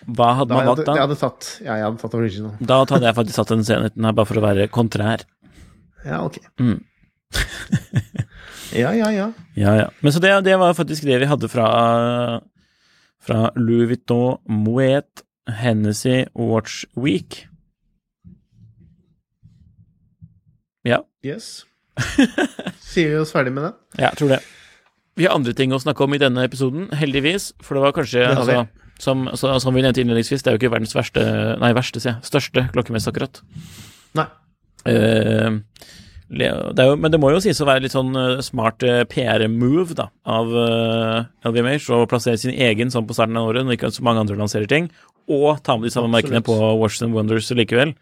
Hva hadde Da man valgt da? jeg hadde tatt, ja, jeg hadde tatt Original. Da hadde jeg faktisk tatt den senheten her, bare for å være kontrær. Ja, ok. Mm. Ja, ja, ja. Ja, ja. Men så det, det var faktisk det vi hadde fra, fra Louis Vuitton Moet Hennessy Watch Week. Ja. Yes. Sier vi oss ferdig med det? Ja, jeg tror det. Vi har andre ting å snakke om i denne episoden, heldigvis. For det var kanskje Det altså, som, så, som vi nevnte innledningsvis, det er jo ikke verdens verste Nei, verste, sier jeg. Største klokkemesse, akkurat. Nei. Le- det jo, men det må jo sies å være litt sånn eh, smart eh, PR-move da, av uh, LVMH å plassere sin egen sånn på starten av året, når ikke så mange andre lanserer ting, og ta med de samme Absolutt. merkene på Watches and Wonders likevel.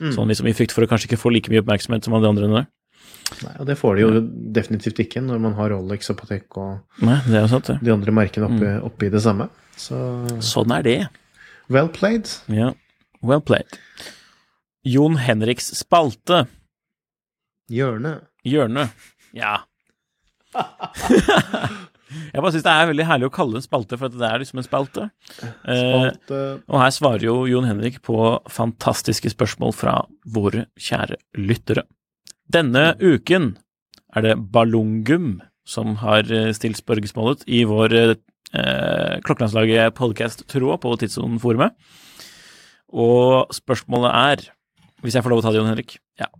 Mm. Sånn liksom i frykt for å kanskje ikke få like mye oppmerksomhet som alle de andre. nå. Nei, og det får de jo definitivt ikke når man har Rolex og Patek og Nei, det sant, det. de andre merkene oppi, Mm. oppi det samme. Så Sånn er det. well played. Ja, well played. Jon Henriks spalte. Hjørne. Hjørne. Ja. Jeg bare syns det er veldig herlig å kalle det en spalte, for det er liksom en spalte. Eh, og her svarer jo Jon Henrik på fantastiske spørsmål fra våre kjære lyttere. Denne uken er det Ballongum som har eh, stilt spørsmålet i vår eh, Klokkelandslaget podcast-tråd på Tidssonen-forumet. Og spørsmålet er, hvis jeg får lov å ta det, Jon Henrik Ja.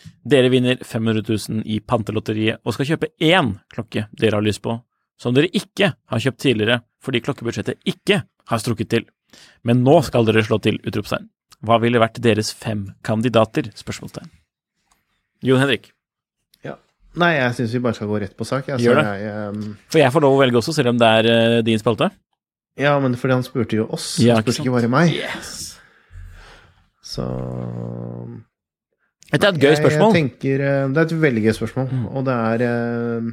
Ja. Dere vinner 500 000 i Pantelotteriet og skal kjøpe én klokke dere har lyst på, som dere ikke har kjøpt tidligere fordi klokkebudsjettet ikke har strukket til. Men nå skal dere slå til! utropstegn. Hva ville vært deres fem kandidater? spørsmålstegn. Jon Henrik. Nei, jeg syns vi bare skal gå rett på sak. Jeg, Gjør det. Jeg, um... For jeg får lov å velge også, selv om det er uh, din spalte. Ja, men fordi han spurte jo oss, Ja, han spurte ikke ikke bare meg. Yes. Så Dette er et gøy spørsmål. Jeg, Jeg tenker, eh, det er et veldig gøy spørsmål, og det er eh,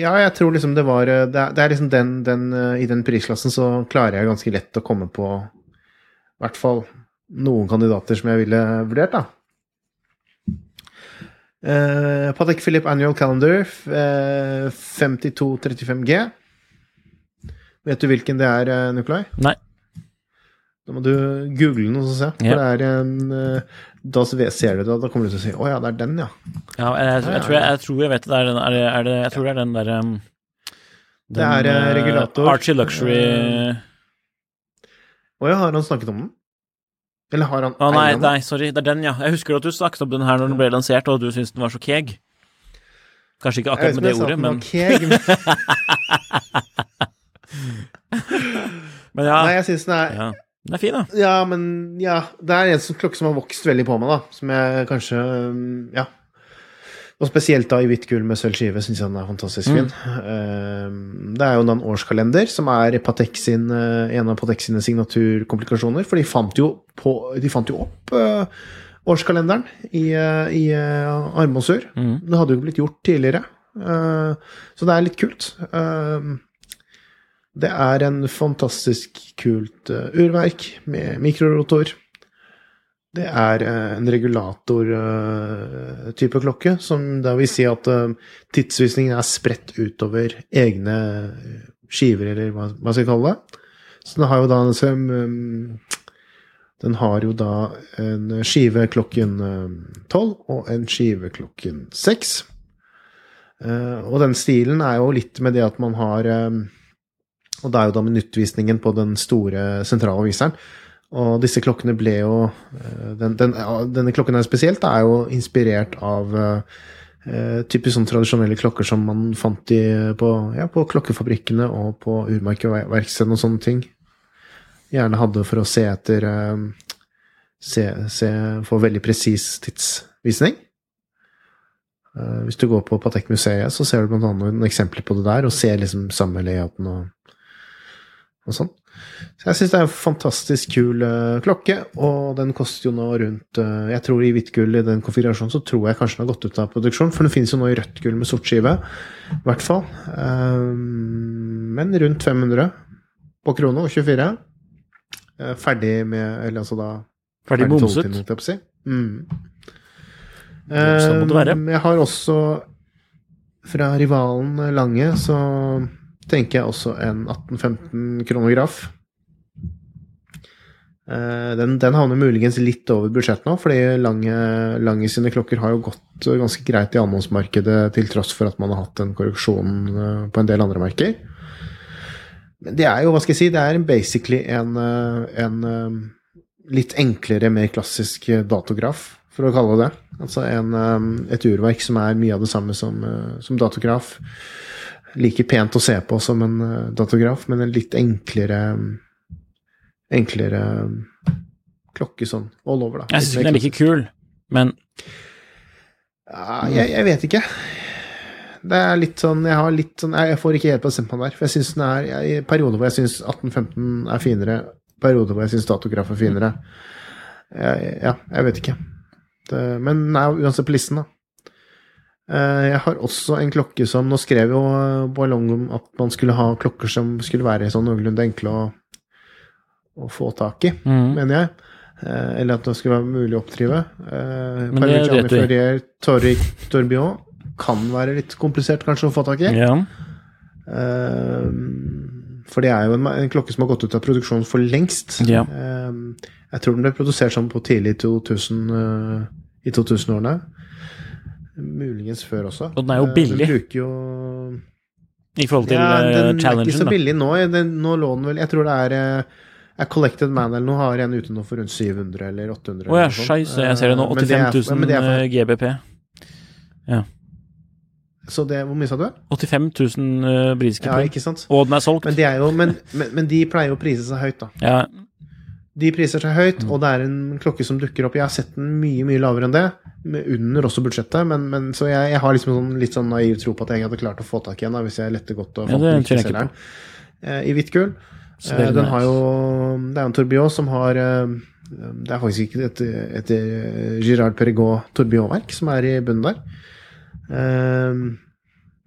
Ja, jeg tror liksom det var eh, Det er, det er liksom den, den eh, I den prisklassen så klarer jeg ganske lett å komme på i hvert fall noen kandidater som jeg ville vurdert, da. Uh, Patek Philippe Annual Calendar eh, 5235G. Vet du hvilken det er, eh, Nikolai? Nei. Da må du google den og se. For Ja. det er en eh, Da ser du det, da kommer du til å si 'Å ja, det er den, ja'. Ja, jeg, jeg, jeg, tror, jeg, jeg tror jeg vet det. er den, er det, er det, jeg tror det er den derre um, Det er, eh, eh, regulator. Archie Luxury Eh, Å ja, har han snakket om den? Eller har han Å nei, nei, sorry. Det er den, ja. Jeg husker at du snakket om den her når den ble lansert, og du syntes den var så keeg. Kanskje ikke Jeg akkurat vet med det ordet, men var keeg, Men ja. Nei, jeg syns den er ja. Den er fin, da. Ja, men ja, det er en sånn klokke som har vokst veldig på meg, da. Som jeg kanskje Ja. Og spesielt da i hvitt gull med sølv skive syns jeg den er fantastisk Mm. fin. Mm. det er jo da en årskalender som er Patek sin, uh, en av Patek sine signaturkomplikasjoner. For de fant jo, på, de fant jo opp uh, årskalenderen i, uh, i Armosur. Mm. Det hadde jo ikke blitt gjort tidligere. Så det er litt kult. Det er en fantastisk kult uh, urverk med mikrorotor. Det er uh, en regulator-type klokke, som da vil si at tidsvisningen er spredt utover egne skiver, eller hva hva skal kalle det. Så den har jo da en Den har jo da en skive klokken tolv og en skive klokken seks. Og den stilen er jo litt med det at man har Og det er jo da minuttvisningen på den store sentrale viseren. Og disse klokkene ble jo uh, den, den, Denne klokken her spesielt er jo inspirert av uh, typisk sånn tradisjonelle klokker som man fant i, på, ja, på klokkefabrikkene og på urmerkeverkstedene og sånne ting. Gjerne hadde for å se etter uh, se, se, Få veldig presis tidsvisning. Uh, hvis du går på Patek-museet, så ser du annet noen eksempler på det der, og ser liksom samme layouten og, og sånn. Så jeg syns det er en fantastisk kul uh, klokke, og den koster jo nå rundt uh, Jeg tror i hvitt gull i den konfigurasjonen så tror jeg kanskje den har gått ut av produksjon, for den finnes jo nå i rødt gull med sort skive, i hvert fall. Um, men rundt 500 på krona og 24. Uh, ferdig med Eller altså da Ferdig bomset. si. Mm. Sånn må det være. Um, Jeg har også fra rivalen Lange så tenker jeg også en 1815 kronograf. Eh, Den, den havner muligens litt over budsjett nå, fordi Lange, Lange sine klokker har jo gått ganske greit i annonsmarkedet til tross for at man har hatt en korreksjon eh, på en del andre merker. Men det er jo, hva skal jeg si, det er basically en, eh, en litt enklere, mer klassisk datograf, for å kalle det. Altså en, et urverk som er mye av det samme som, som datograf. Like pent å se på som en eh, datograf, men en litt enklere enklere klokke sånn all over, da. Jeg syns den er like kul, men ja, jeg, jeg vet ikke. Det er litt sånn Jeg har litt sånn Jeg får ikke helt bestemt meg der. For jeg syns den er jeg, I perioder hvor jeg syns 1815 er finere, perioder hvor jeg syns datograf er finere. Jeg, ja, jeg vet ikke. Det, men den er uansett på listen, da. Eh, Jeg har også en klokke som Nå skrev jo Ballong om at man skulle ha klokker som skulle være sånn noenlunde enkle å, å få tak i, mm. mener jeg. Eh, Eller at det skulle være mulig å oppdrive. Eh, vet. Ferrier Torric Tourbillon kan være litt komplisert kanskje å få tak i. ja. Eh, for det er jo en, en klokke som har gått ut av produksjon for lengst. Ja. Eh, jeg tror den ble produsert sånn på tidlig 2000, eh, i 2000-årene. Muligens før også. Og den er jo Eh, billig. Den bruker jo I forhold til ja, eh, den er ikke challengen, så da. billig nå. Den, nå lå den vel Jeg tror det er eh, er Collected Man eller noe har en ute nå for rundt 700 eller 800. Å ja, noe sånt. scheisse, jeg ser det nå. Eh, men det er- 85 000 men for- eh, GBP. Så det, hvor mye sa du? 85 000 uh, britiske Ja, pund. Og den er solgt. Men, det er jo, men, men, men de pleier jo å prise seg høyt, da. Ja, De priser seg høyt, Mm. og det er en klokke som dukker opp. Jeg har sett den mye mye lavere enn det, under også budsjettet. Men, men, så jeg, jeg har liksom sånn, litt sånn naiv tro på at jeg hadde klart å få tak i en hvis jeg lette godt og fant ja, den riktige selgeren. eh, i hvitt gull. Eh, den har jo Det er en tourbillon som har eh, Det er faktisk ikke et, et, et Girard Perregaud Tourbillon-verk som er i bunnen der. Eh,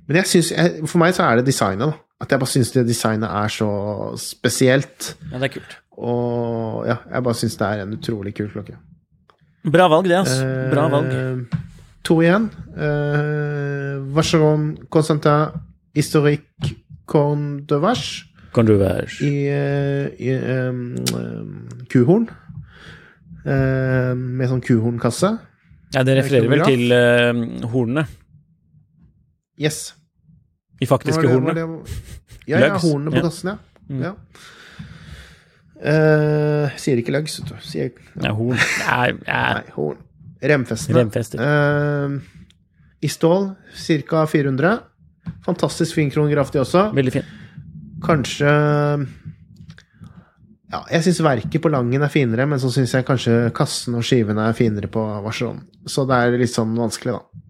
men jeg synes, for meg så er det designet, da. At jeg bare syns det designet er så spesielt. Ja, det er kult. Og ja, jeg bare syns det er en utrolig kul klokke. Bra valg, det, altså. Bra valg. Eh, to igjen. Eh, Vacheron Constantin Historique Corn de Vache Corn de Vache. i, eh, i um, um, kuhorn. Eh, med sånn kuhornkasse. Ja, det refererer vel til uh, hornene. Yes. De faktiske hornene. Ja, ja, hornene på Ja. kassen, ja. Mm. ja. Eh, sier ikke lugs, vet du. Sier, Ja, horn. Nei, Nei, horn. Remfestene. Remfester. Uh, I stål ca. 400. Fantastisk fin kronograf, de også. Veldig fin. Kanskje Ja, jeg syns verket på Langen er finere, men så syns jeg kanskje kassen og skivene er finere på Vacheron. Så det er litt sånn vanskelig, da.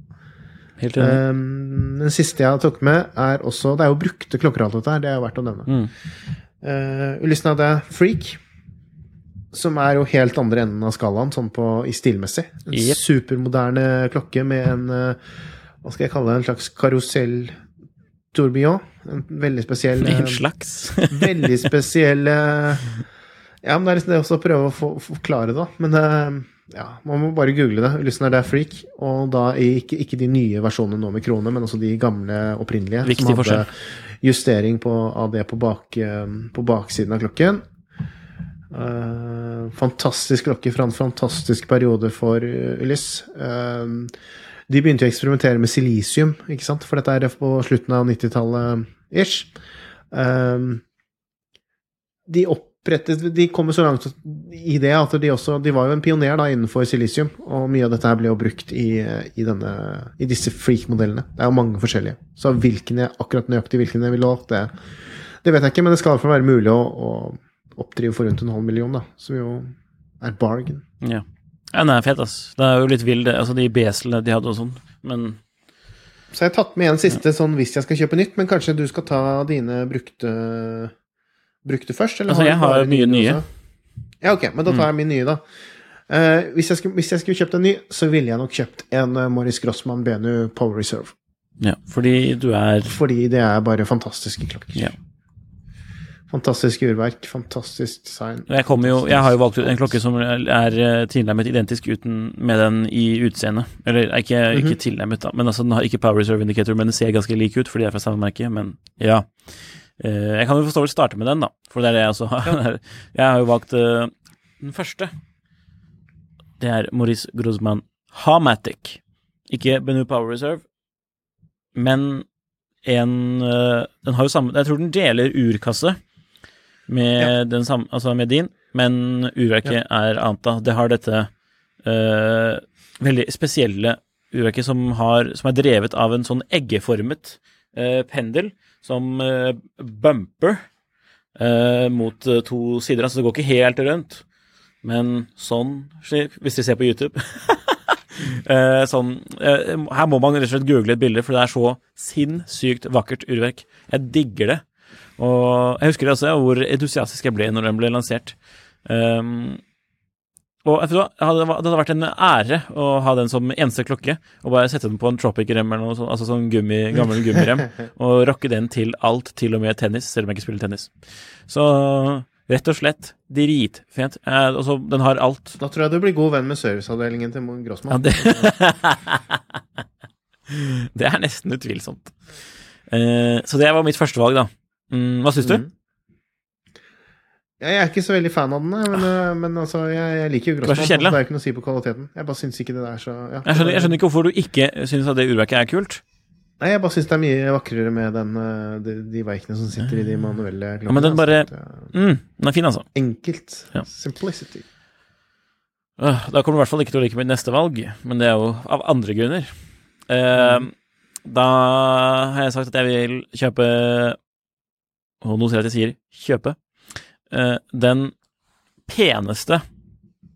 Helt enig. Um, den siste jeg tok med, er også Det er jo brukte klokker, alt dette her. Det er jo verdt å nevne. Mm. Uh, Ulysses hadde Freak, som er jo helt andre enden av skalaen, sånn på, i stilmessig. En yep. supermoderne klokke med en uh, Hva skal jeg kalle det? En slags karusell tourbillon. En veldig spesiell En uh, slags. Veldig spesiell uh, Ja, men det er liksom det også å prøve å forklare det, da. Men uh, ja, man må bare google det. Ulysses er freak. Og da ikke, ikke de nye versjonene nå med krone, men også de gamle opprinnelige. Viktig som hadde forskjell. justering på, av det på, bak, eh, på baksiden av klokken. Uh, fantastisk klokke fra en fantastisk periode for uh, Ulyss. Uh, de begynte å eksperimentere med silisium, ikke sant? for dette er på slutten av 90-tallet ish. Uh, de opprettet De kommer så langt i det at de også De var jo en pioner da innenfor silisium, og mye av dette her ble jo brukt i, i, denne, i disse freak-modellene. Det er jo mange forskjellige. Så hvilken jeg, akkurat nøyaktig hvilken jeg ville valgt, det, det vet jeg ikke, men det skal i hvert fall være mulig å, å oppdrive for rundt en halv million, da, som jo er bargain. Ja. ja, den er fet, ass. Det er jo litt vill, det. Altså, de beslene de hadde og sånn, men Så jeg har tatt med en siste sånn hvis jeg skal kjøpe nytt, men kanskje du skal ta dine brukte, brukte først? Altså, har jeg har mye nye. også? Ja, ok, men da tar jeg min nye, da. Uh, hvis, jeg skulle, hvis jeg skulle kjøpt en ny, så ville jeg nok kjøpt en uh, Morris Grossmann Benu Power Reserve. ja, fordi du er Fordi det er bare fantastiske klokker. Ja. Fantastisk urverk, fantastisk design. Jeg, jo, jeg har jo valgt ut en klokke som er, eh, tilnærmet identisk uten, med den i utseendet. Eller er ikke, ikke Mhm. tilnærmet, da. Men altså, den har ikke Power Reserve Indicator, men den ser ganske lik ut, fordi det er fra samme merke. Men ja. Eh, jeg kan jo forstå vel starte med den, da. For det er det jeg også har. Jeg har jo valgt eh, den første. Det er Maurice Grosman Hamatic. Ikke Benu Power Reserve, men en eh, Den har jo samme Jeg tror den deler urkasse med, den samme, altså med din, men urverket er annet, da. Det har dette uh, veldig spesielle urverket som, har, som er drevet av en sånn eggeformet pendel som eh, bumper eh, mot eh, to sider. Altså det går ikke helt rundt, men sånn, hvis de ser på YouTube. Eh, sånn, eh, her må man rett og slett google et bilde, for det er så sinnssykt vakkert urverk. Jeg digger det. Og jeg husker også hvor entusiastisk jeg ble når den ble lansert. Um, og jeg tror, det hadde, vært en ære å ha den som eneste klokke, og bare sette den på en Tropic-rem eller noe sånt, altså sånn gummi, gammel gummirem, og rocke den til alt, til og med tennis, selv om jeg ikke spiller tennis. Så rett og slett dritfint. Eh, altså, den har alt. Da tror jeg du blir god venn med serviceavdelingen til Grossmann. Ja, det, det er nesten utvilsomt. Eh, så det var mitt første valg, da. Mm, hva syns du? Jeg er ikke så veldig fan av den, men, øh, men altså, jeg, jeg liker jo Grossmann. Det. Det er ikke noe å si på kvaliteten. Jeg bare syns ikke det der så ja. Jeg skjønner, jeg skjønner ikke hvorfor du ikke syns at det urverket er kult. Nei, jeg bare syns det er mye vakrere med den, øh, de, de verkene som sitter i de manuelle klokkene. Ja, men den bare altså. Det mm, Den er fin, altså. Enkelt. Ja. Simplicity. Øh, Da kommer du i hvert fall ikke til å like mitt neste valg, men det er jo av andre grunner. Eh, da har jeg sagt at jeg vil kjøpe Og nå sier jeg at jeg sier kjøpe. Eh, den peneste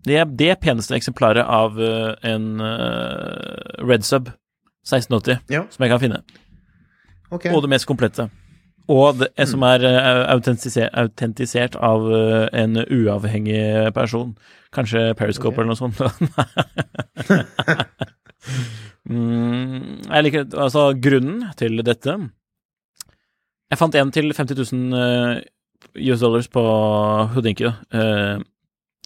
det, det peneste eksemplaret av eh, en eh, Red Sub 1680 Ja. som jeg kan finne. Okay. Og det mest komplette. Og det, som er autentisert, av en uavhengig person. Kanskje Periscope okay. eller noe sånt. mm, jeg liker altså grunnen til dette Jeg fant en til 50 000 eh, US dollars på Houdinki, eh,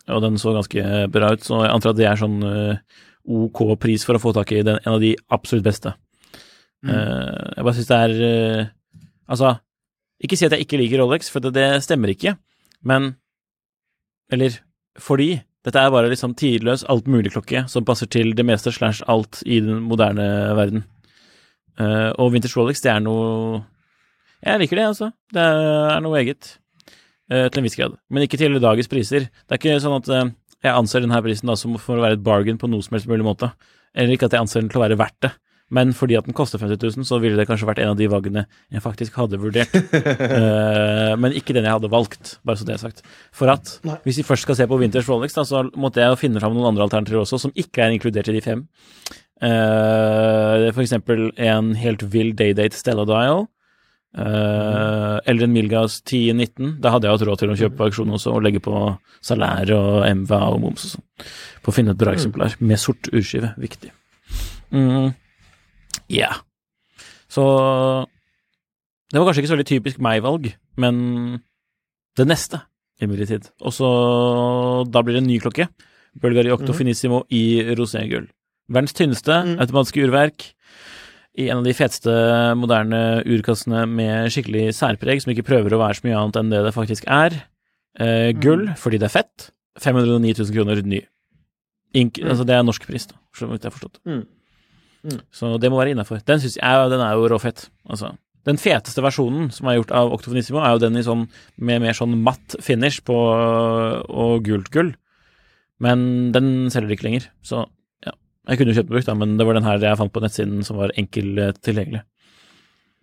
og den så ganske bra ut, så jeg antar at det er sånn eh, OK pris for å få tak i den, en av de absolutt beste. Mm. Eh, jeg bare syns det er eh, Altså, ikke si at jeg ikke liker Rolex, for det, det stemmer ikke, men Eller fordi dette er bare liksom tidløs, altmulig-klokke som passer til det meste slash alt i den moderne verden. Eh, og Vintage Rolex, det er noe Jeg liker det, altså. Det er noe eget. Eh, til en viss grad. Men ikke til dagens priser. Det er ikke sånn at eh, jeg anser denne prisen da som for å være et bargain på noe som helst mulig måte. Eller ikke at jeg anser den til å være verdt det. Men fordi at den koster 50 000, så ville det kanskje vært en av de valgene jeg faktisk hadde vurdert. uh, men ikke den jeg hadde valgt, bare så det er sagt. For at Nei. hvis vi først skal se på Winters Rolex, da, så måtte jeg finne fram noen andre alternativer også, som ikke er inkludert i de fem. Uh, for eksempel en helt vill Daydate Stella Dial. Eh, eller en Milgas 1019. Da hadde jeg hatt råd til å kjøpe på auksjon også, og legge på salær og MVA og moms og sånn. På å finne et bra eksemplar med sort urskive. Viktig. Mm. Ja. Så Det var kanskje ikke så veldig typisk meg-valg, men det neste, imidlertid. Og så Da blir det en ny klokke. Bulgari Octo mm. Finissimo i roségull. Verdens tynneste automatiske urverk. I en av de feteste moderne urkassene med skikkelig særpreg, som ikke prøver å være så mye annet enn det det faktisk er. Eh, gull, fordi det er fett. 509 000 kroner ny. Ink, Mm. Altså, det er norsk pris, da, så vidt jeg har forstått. Mm. Mm. Så det må være innafor. Den, synes jeg- den er jo råfett. Altså. Den feteste versjonen som er gjort av Octofonissimo, er jo den sånn, med mer sånn matt finish på, og gult gull. Men den selger de ikke lenger, så. Jeg kunne jo kjøpt brukt, da, men det var den her jeg fant på nettsiden som var enkel eh, tilgjengelig.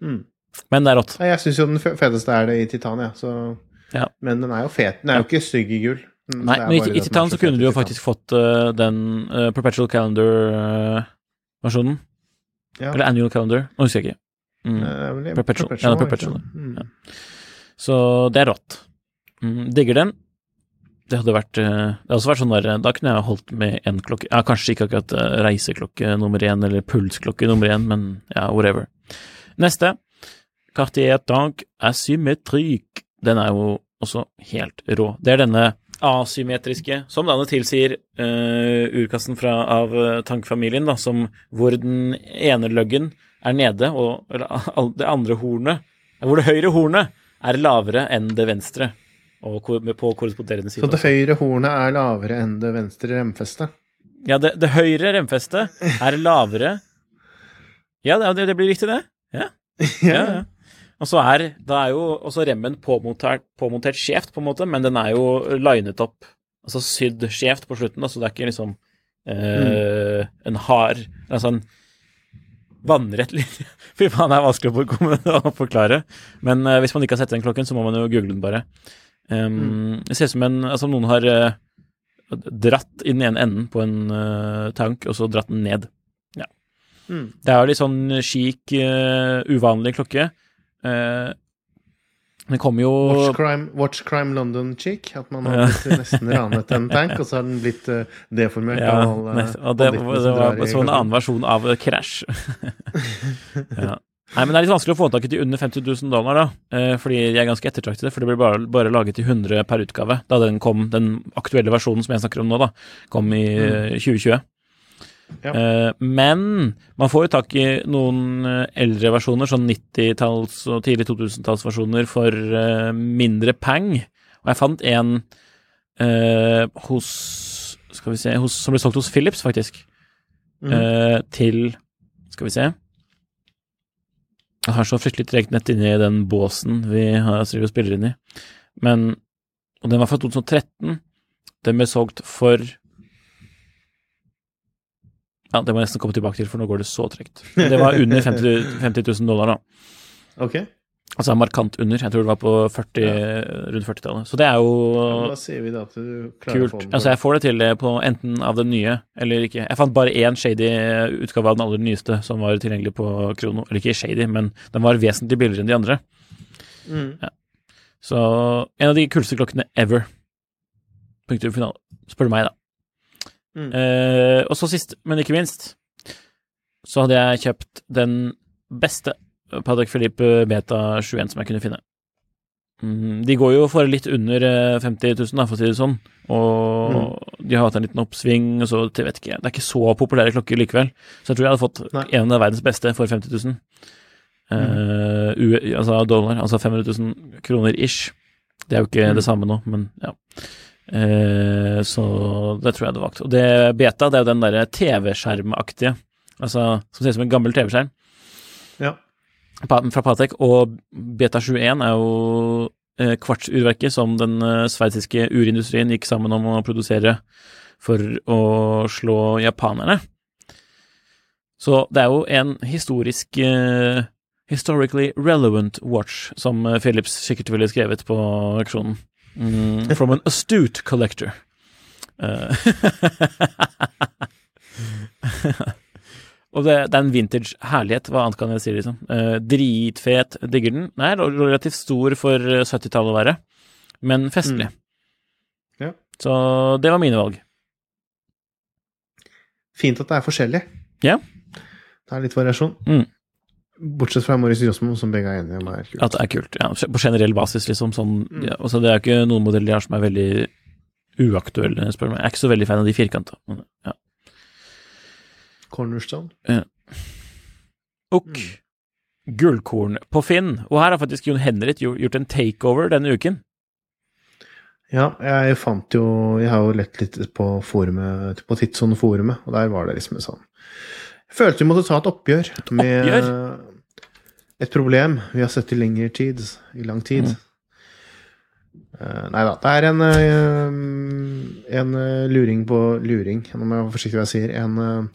Mm. Men det er rått. Jeg syns jo den fe- feteste er det i titan, ja. Så... Ja. Men den er jo fet. Den er jo ikke stygg i gull. Mm, Nei, men i, i den Titan så kunne du jo faktisk fått uh, den uh, Perpetual Calendar-versjonen. Ja. Eller Annual Calendar, nå husker jeg ikke. Mm. Perpetual. Perpetual, Ja, Perpetual. Mm. Ja. Så det er rått. Mm, digger den. Det hadde vært eh, Det hadde også vært sånn der Da kunne jeg holdt med én klokke Ja, kanskje ikke akkurat eh, reiseklokke nummer én eller pulsklokke nummer én, men ja, whatever. Neste. Cartier Tank Asymmetrik. Den er jo også helt rå. Det er denne asymmetriske, som navnet tilsier, uh, urkassen fra, av eh, tankfamilien, da, som, hvor den ene løggen er nede, og eller, det andre hornet, hvor det høyre hornet er lavere enn det venstre, og på korresponderende side. Så det høyre hornet er lavere enn det venstre remfestet? Ja, det, det høyre remfestet er lavere Ja, det, det blir riktig, det. Ja. ja, ja. Og så er, er jo også remmen påmontert, påmontert skjevt, på en måte, men den er jo linet opp, altså sydd skjevt på slutten, så det er ikke liksom eh, en hard Altså en vannrett linje. Fy faen, det er vanskelig å forklare. Men eh, hvis man ikke har sett den klokken, så må man jo google den bare. Um, Det ser ut som en Altså noen har uh, dratt i den ene enden på en uh, tank, og så dratt den ned. Ja. Mm. Det er jo litt sånn chic, uh, uvanlig klokke. Uh, den kommer jo Watch Crime, Watch Crime London Chic? At man har blitt nesten ranet en tank, og så har den blitt eh, deformert ja, og, og det, det var så en annen versjon av eh, Crash. ja. Nei, men det er litt vanskelig å få tak i til under 50 000 dollar, da. Eh, fordi de er ganske ettertraktede, for det blir bare, bare laget til 100 per utgave da den kom, den aktuelle versjonen som jeg snakker om nå, da, kom i mm. 2020. Ja. Eh, men man får jo tak i noen eh, eldre versjoner, sånn 90-talls- og tidlig 2000-tallsversjoner, for eh, mindre peng. Og jeg fant en eh, hos Skal vi se hos, Som ble solgt hos Philips, faktisk. Mm. Eh, til Skal vi se Jeg har så fryktelig tregt nett inni den båsen vi har og spiller inn i. Men Og den var fra 2013. Den ble solgt for Ja, det må jeg nesten komme tilbake til, for nå går det så tregt. Det var under 50, 50 000 dollar, da. Ok. Altså markant under. Jeg tror det var på 40, rundt 40-tallet. Så det er jo Da sier vi da at du klarer å få kult. den. Altså, jeg får det til det på enten av den nye eller ikke. Jeg fant bare én shady utgave av den aller nyeste som var tilgjengelig på Krono. Eller ikke shady, men den var vesentlig billigere enn de andre. Mm. Ja. Så en av de kuleste klokkene ever. Punktum finale. Spør du meg, da. Mm. Eh, og så sist, men ikke minst, så hadde jeg kjøpt den beste Patek Philippe Beta 21 som jeg kunne finne. Mm, de går jo for litt under eh, 50 000, da, for å si det sånn. Og de har hatt en liten oppsving, og så jeg vet ikke, Det er ikke så populære klokker likevel. Så jeg tror jeg hadde fått Nei. en av verdens beste for 50 000. Mm. Uh, altså dollar, altså 500 000 kroner ish. Det er jo ikke Mm. det samme nå, men ja. Uh, så det tror jeg hadde valgt. Og det beta, det er jo den derre TV-skjermaktige, altså som ser ut som en gammel TV-skjerm Ja. Fra Patek, og Beta 21 er jo eh, kvartsurverket som den eh, sveitsiske urindustrien gikk sammen om å produsere for å slå japanerne. Så det er jo en historisk eh, Historically relevant watch, som Philips sikkert ville skrevet på auksjonen. Mm, from an astute collector. Eh, Og det, det er en vintage herlighet, hva annet kan jeg si, liksom. Eh, dritfet, digger den. Er relativt stor for eh, 70-tallet å være, men festlig. Ja. Så det var mine valg. Fint at det er forskjellig. Ja. Det er litt variasjon. Mm. Bortsett fra Maurice Josmo, som begge er enige om er kult. At det er kult. Ja, på generell basis, liksom. Sånn, Mm. ja, altså, det er ikke noen modeller de har som er veldig uaktuelle, spør du meg. Jeg er ikke så veldig fan av de firkanta. men Ja. Cornerstone. Og Mm. gullkorn på Finn. Og her har faktisk Jon Henrik gjort en takeover denne uken. Ja, jeg fant jo Jeg har jo lett litt på forumet, på Tidsson-forumet, og der var det liksom en sånn Jeg følte vi måtte ta et oppgjør, et oppgjør? et problem vi har sett i lengre tid, i lang tid. Mm. Uh, nei da. Det er en, uh, en uh, luring på luring, nå må jeg være forsiktig hva jeg sier. En,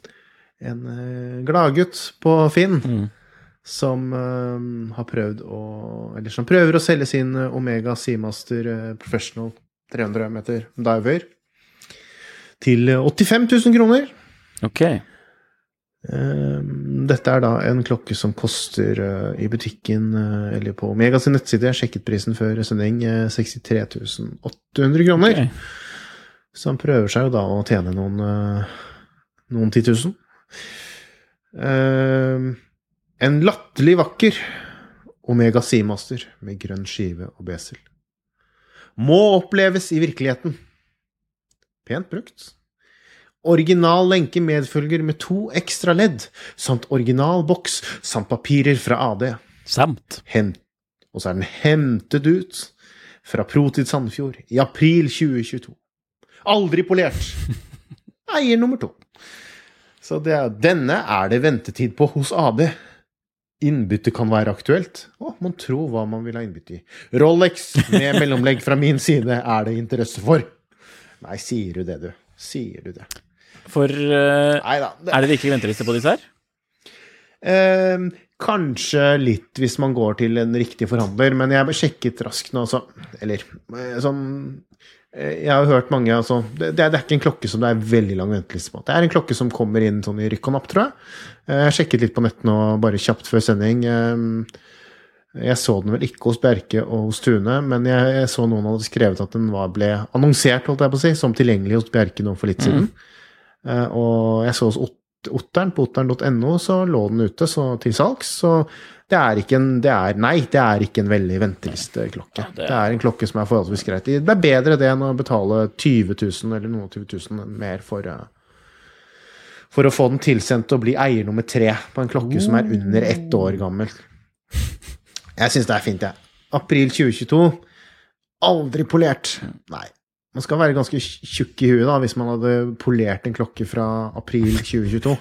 en eh, gladgutt på Finn Mm. som eh, har prøvd å Eller som prøver å selge sin eh, Omega Seamaster Professional 300 meter diver til eh, 85 000 kroner. Ok. Eh, Dette er da en klokke som koster i butikken eller på Omega sin nettside, jeg sjekket prisen før sending, eh, 63 800 kroner. Okay. Så han prøver seg jo da å tjene noen, noen 10 000. Eh, en latterlig vakker Omega Seamaster med grønn skive og besel. Må oppleves i virkeligheten. Pent brukt. Original lenke medfølger med to ekstra ledd, samt original boks samt papirer fra AD. Samt. Hen og så er den hentet ut fra Protid Sandefjord i april 2022. Aldri polert. Eier nummer to. Så det er, denne er det ventetid på hos AD. Innbytte kan være aktuelt. Å, mon tro hva man vil ha innbytte i. Rolex med mellomlegg fra min side er det interesse for. Nei, sier du det, du? Sier du det? For uh, Neida, det, Er det virkelig venteliste på disse her? Eh, kanskje litt hvis man går til en riktig forhandler, men jeg sjekket raskt nå, altså. Eller eh, sånn eh, Jeg har hørt mange altså, det, det er ikke en klokke som det er veldig lang venteliste på. Det er en klokke som kommer inn sånn i rykk og napp, tror jeg. Eh, Jeg sjekket litt på nett nå, bare kjapt før sending. Eh, Jeg så den vel ikke hos Bjerke og hos Tune, men jeg, jeg så noen hadde skrevet at den var, ble annonsert holdt jeg på å si, som tilgjengelig hos Bjerke nå for litt siden. Eh, Og jeg så hos Ot- Otteren, på otteren.no, så lå den ute så, til salgs. Så det er ikke en det er, Nei, det er ikke en veldig ventelisteklokke. Ja, det det, er- en klokke som er forholdsvis greit. Det er bedre det enn å betale 20 000 eller noen 20 000 mer for eh, for å få den tilsendt og bli eier nummer tre på en klokke som er under ett år gammel. Jeg syns det er fint, jeg. April 2022. Aldri polert. Nei. Man skal være ganske tjukk i huet da, hvis man hadde polert en klokke fra april 2022.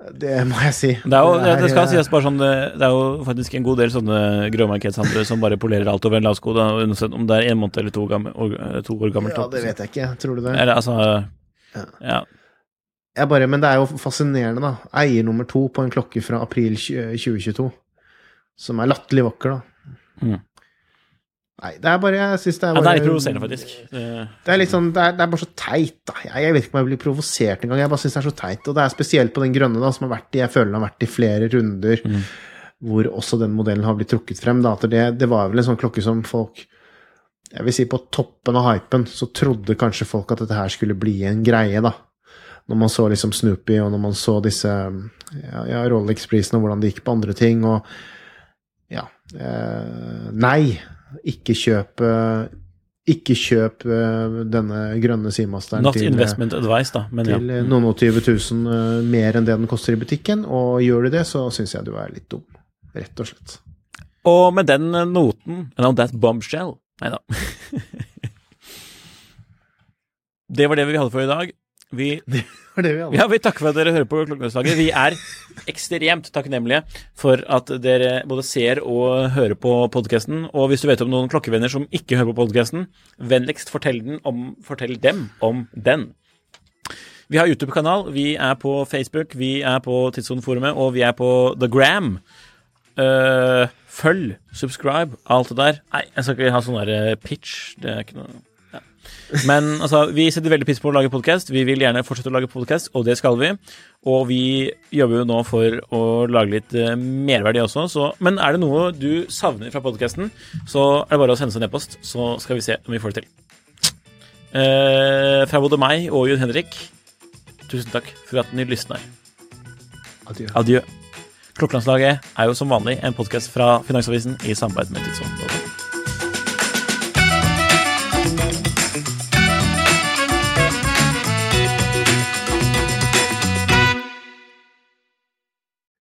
Det må jeg si. Det, er jo, det, er, skal eh, sies bare sånn det, det er jo faktisk en god del sånne gråmarkedshandlere som bare polerer alt over en lavsko, uansett om det er en måned eller to, gammel, år, to år gammelt. Ja, det vet jeg ikke. Tror du det? Eller altså Ja. Ja. Jeg bare, men det er jo fascinerende, da. Eier nummer to på en klokke fra april 2022. som er latterlig vakker, da. Mm. Nei, det er bare Jeg syns det er Ja, bare det er litt provoserende, faktisk. Det- er litt sånn, det er, det er bare så teit, da. Jeg, jeg vet ikke om jeg blir provosert engang. Jeg bare syns det er så teit. Og det er spesielt på den grønne, da, som har vært i Jeg føler den har vært i flere runder, hvor også den modellen har blitt trukket frem. Da. At det, det var vel en sånn klokke som folk Jeg vil si på toppen av hypen, så trodde kanskje folk at dette her skulle bli en greie, da. Når man så liksom Snoopy, og når man så disse ja, ja, Rolex-prisene, og hvordan det gikk på andre ting, og ja eh, Nei, ikke kjøp ikke kjøp eh, denne grønne Seamasteren Not til, eh, advice, da, men ja. til eh, noen og 20 000 eh, mer enn det den koster i butikken. Og gjør du det, så syns jeg du er litt dum. Rett og slett. Og med den noten And on that bombshell Nei da. det var det vi hadde for i dag. Vi, var det vi hadde. Ja, vi takker for at dere hører på Klokkeslaget. Vi er ekstremt takknemlige for at dere både ser og hører på podkasten. Og hvis du vet om noen klokkevenner som ikke hører på podkasten, vennligst fortell, den om, fortell dem om den. Vi har YouTube-kanal, vi er på Facebook, vi er på Tidssoneforumet, og vi er på The Gram. Uh, følg, subscribe, alt det der. Nei, jeg skal ikke ha sånn der eh, pitch. Det er ikke noe. Men altså, vi setter veldig pris på å lage podkast. Vi vil gjerne fortsette å lage podkast, og det skal vi. Og vi jobber jo nå for å lage litt eh, merverdi også. Så, men er det noe du savner fra podkasten, så er det bare å sende oss en e-post, så skal vi se om vi får det til. Eh, fra både meg og Jon Henrik, tusen takk for at dere lysner. Adjø. Adjø. Klokkelandslaget er jo som vanlig en podkast fra Finansavisen i samarbeid med Tidsånd.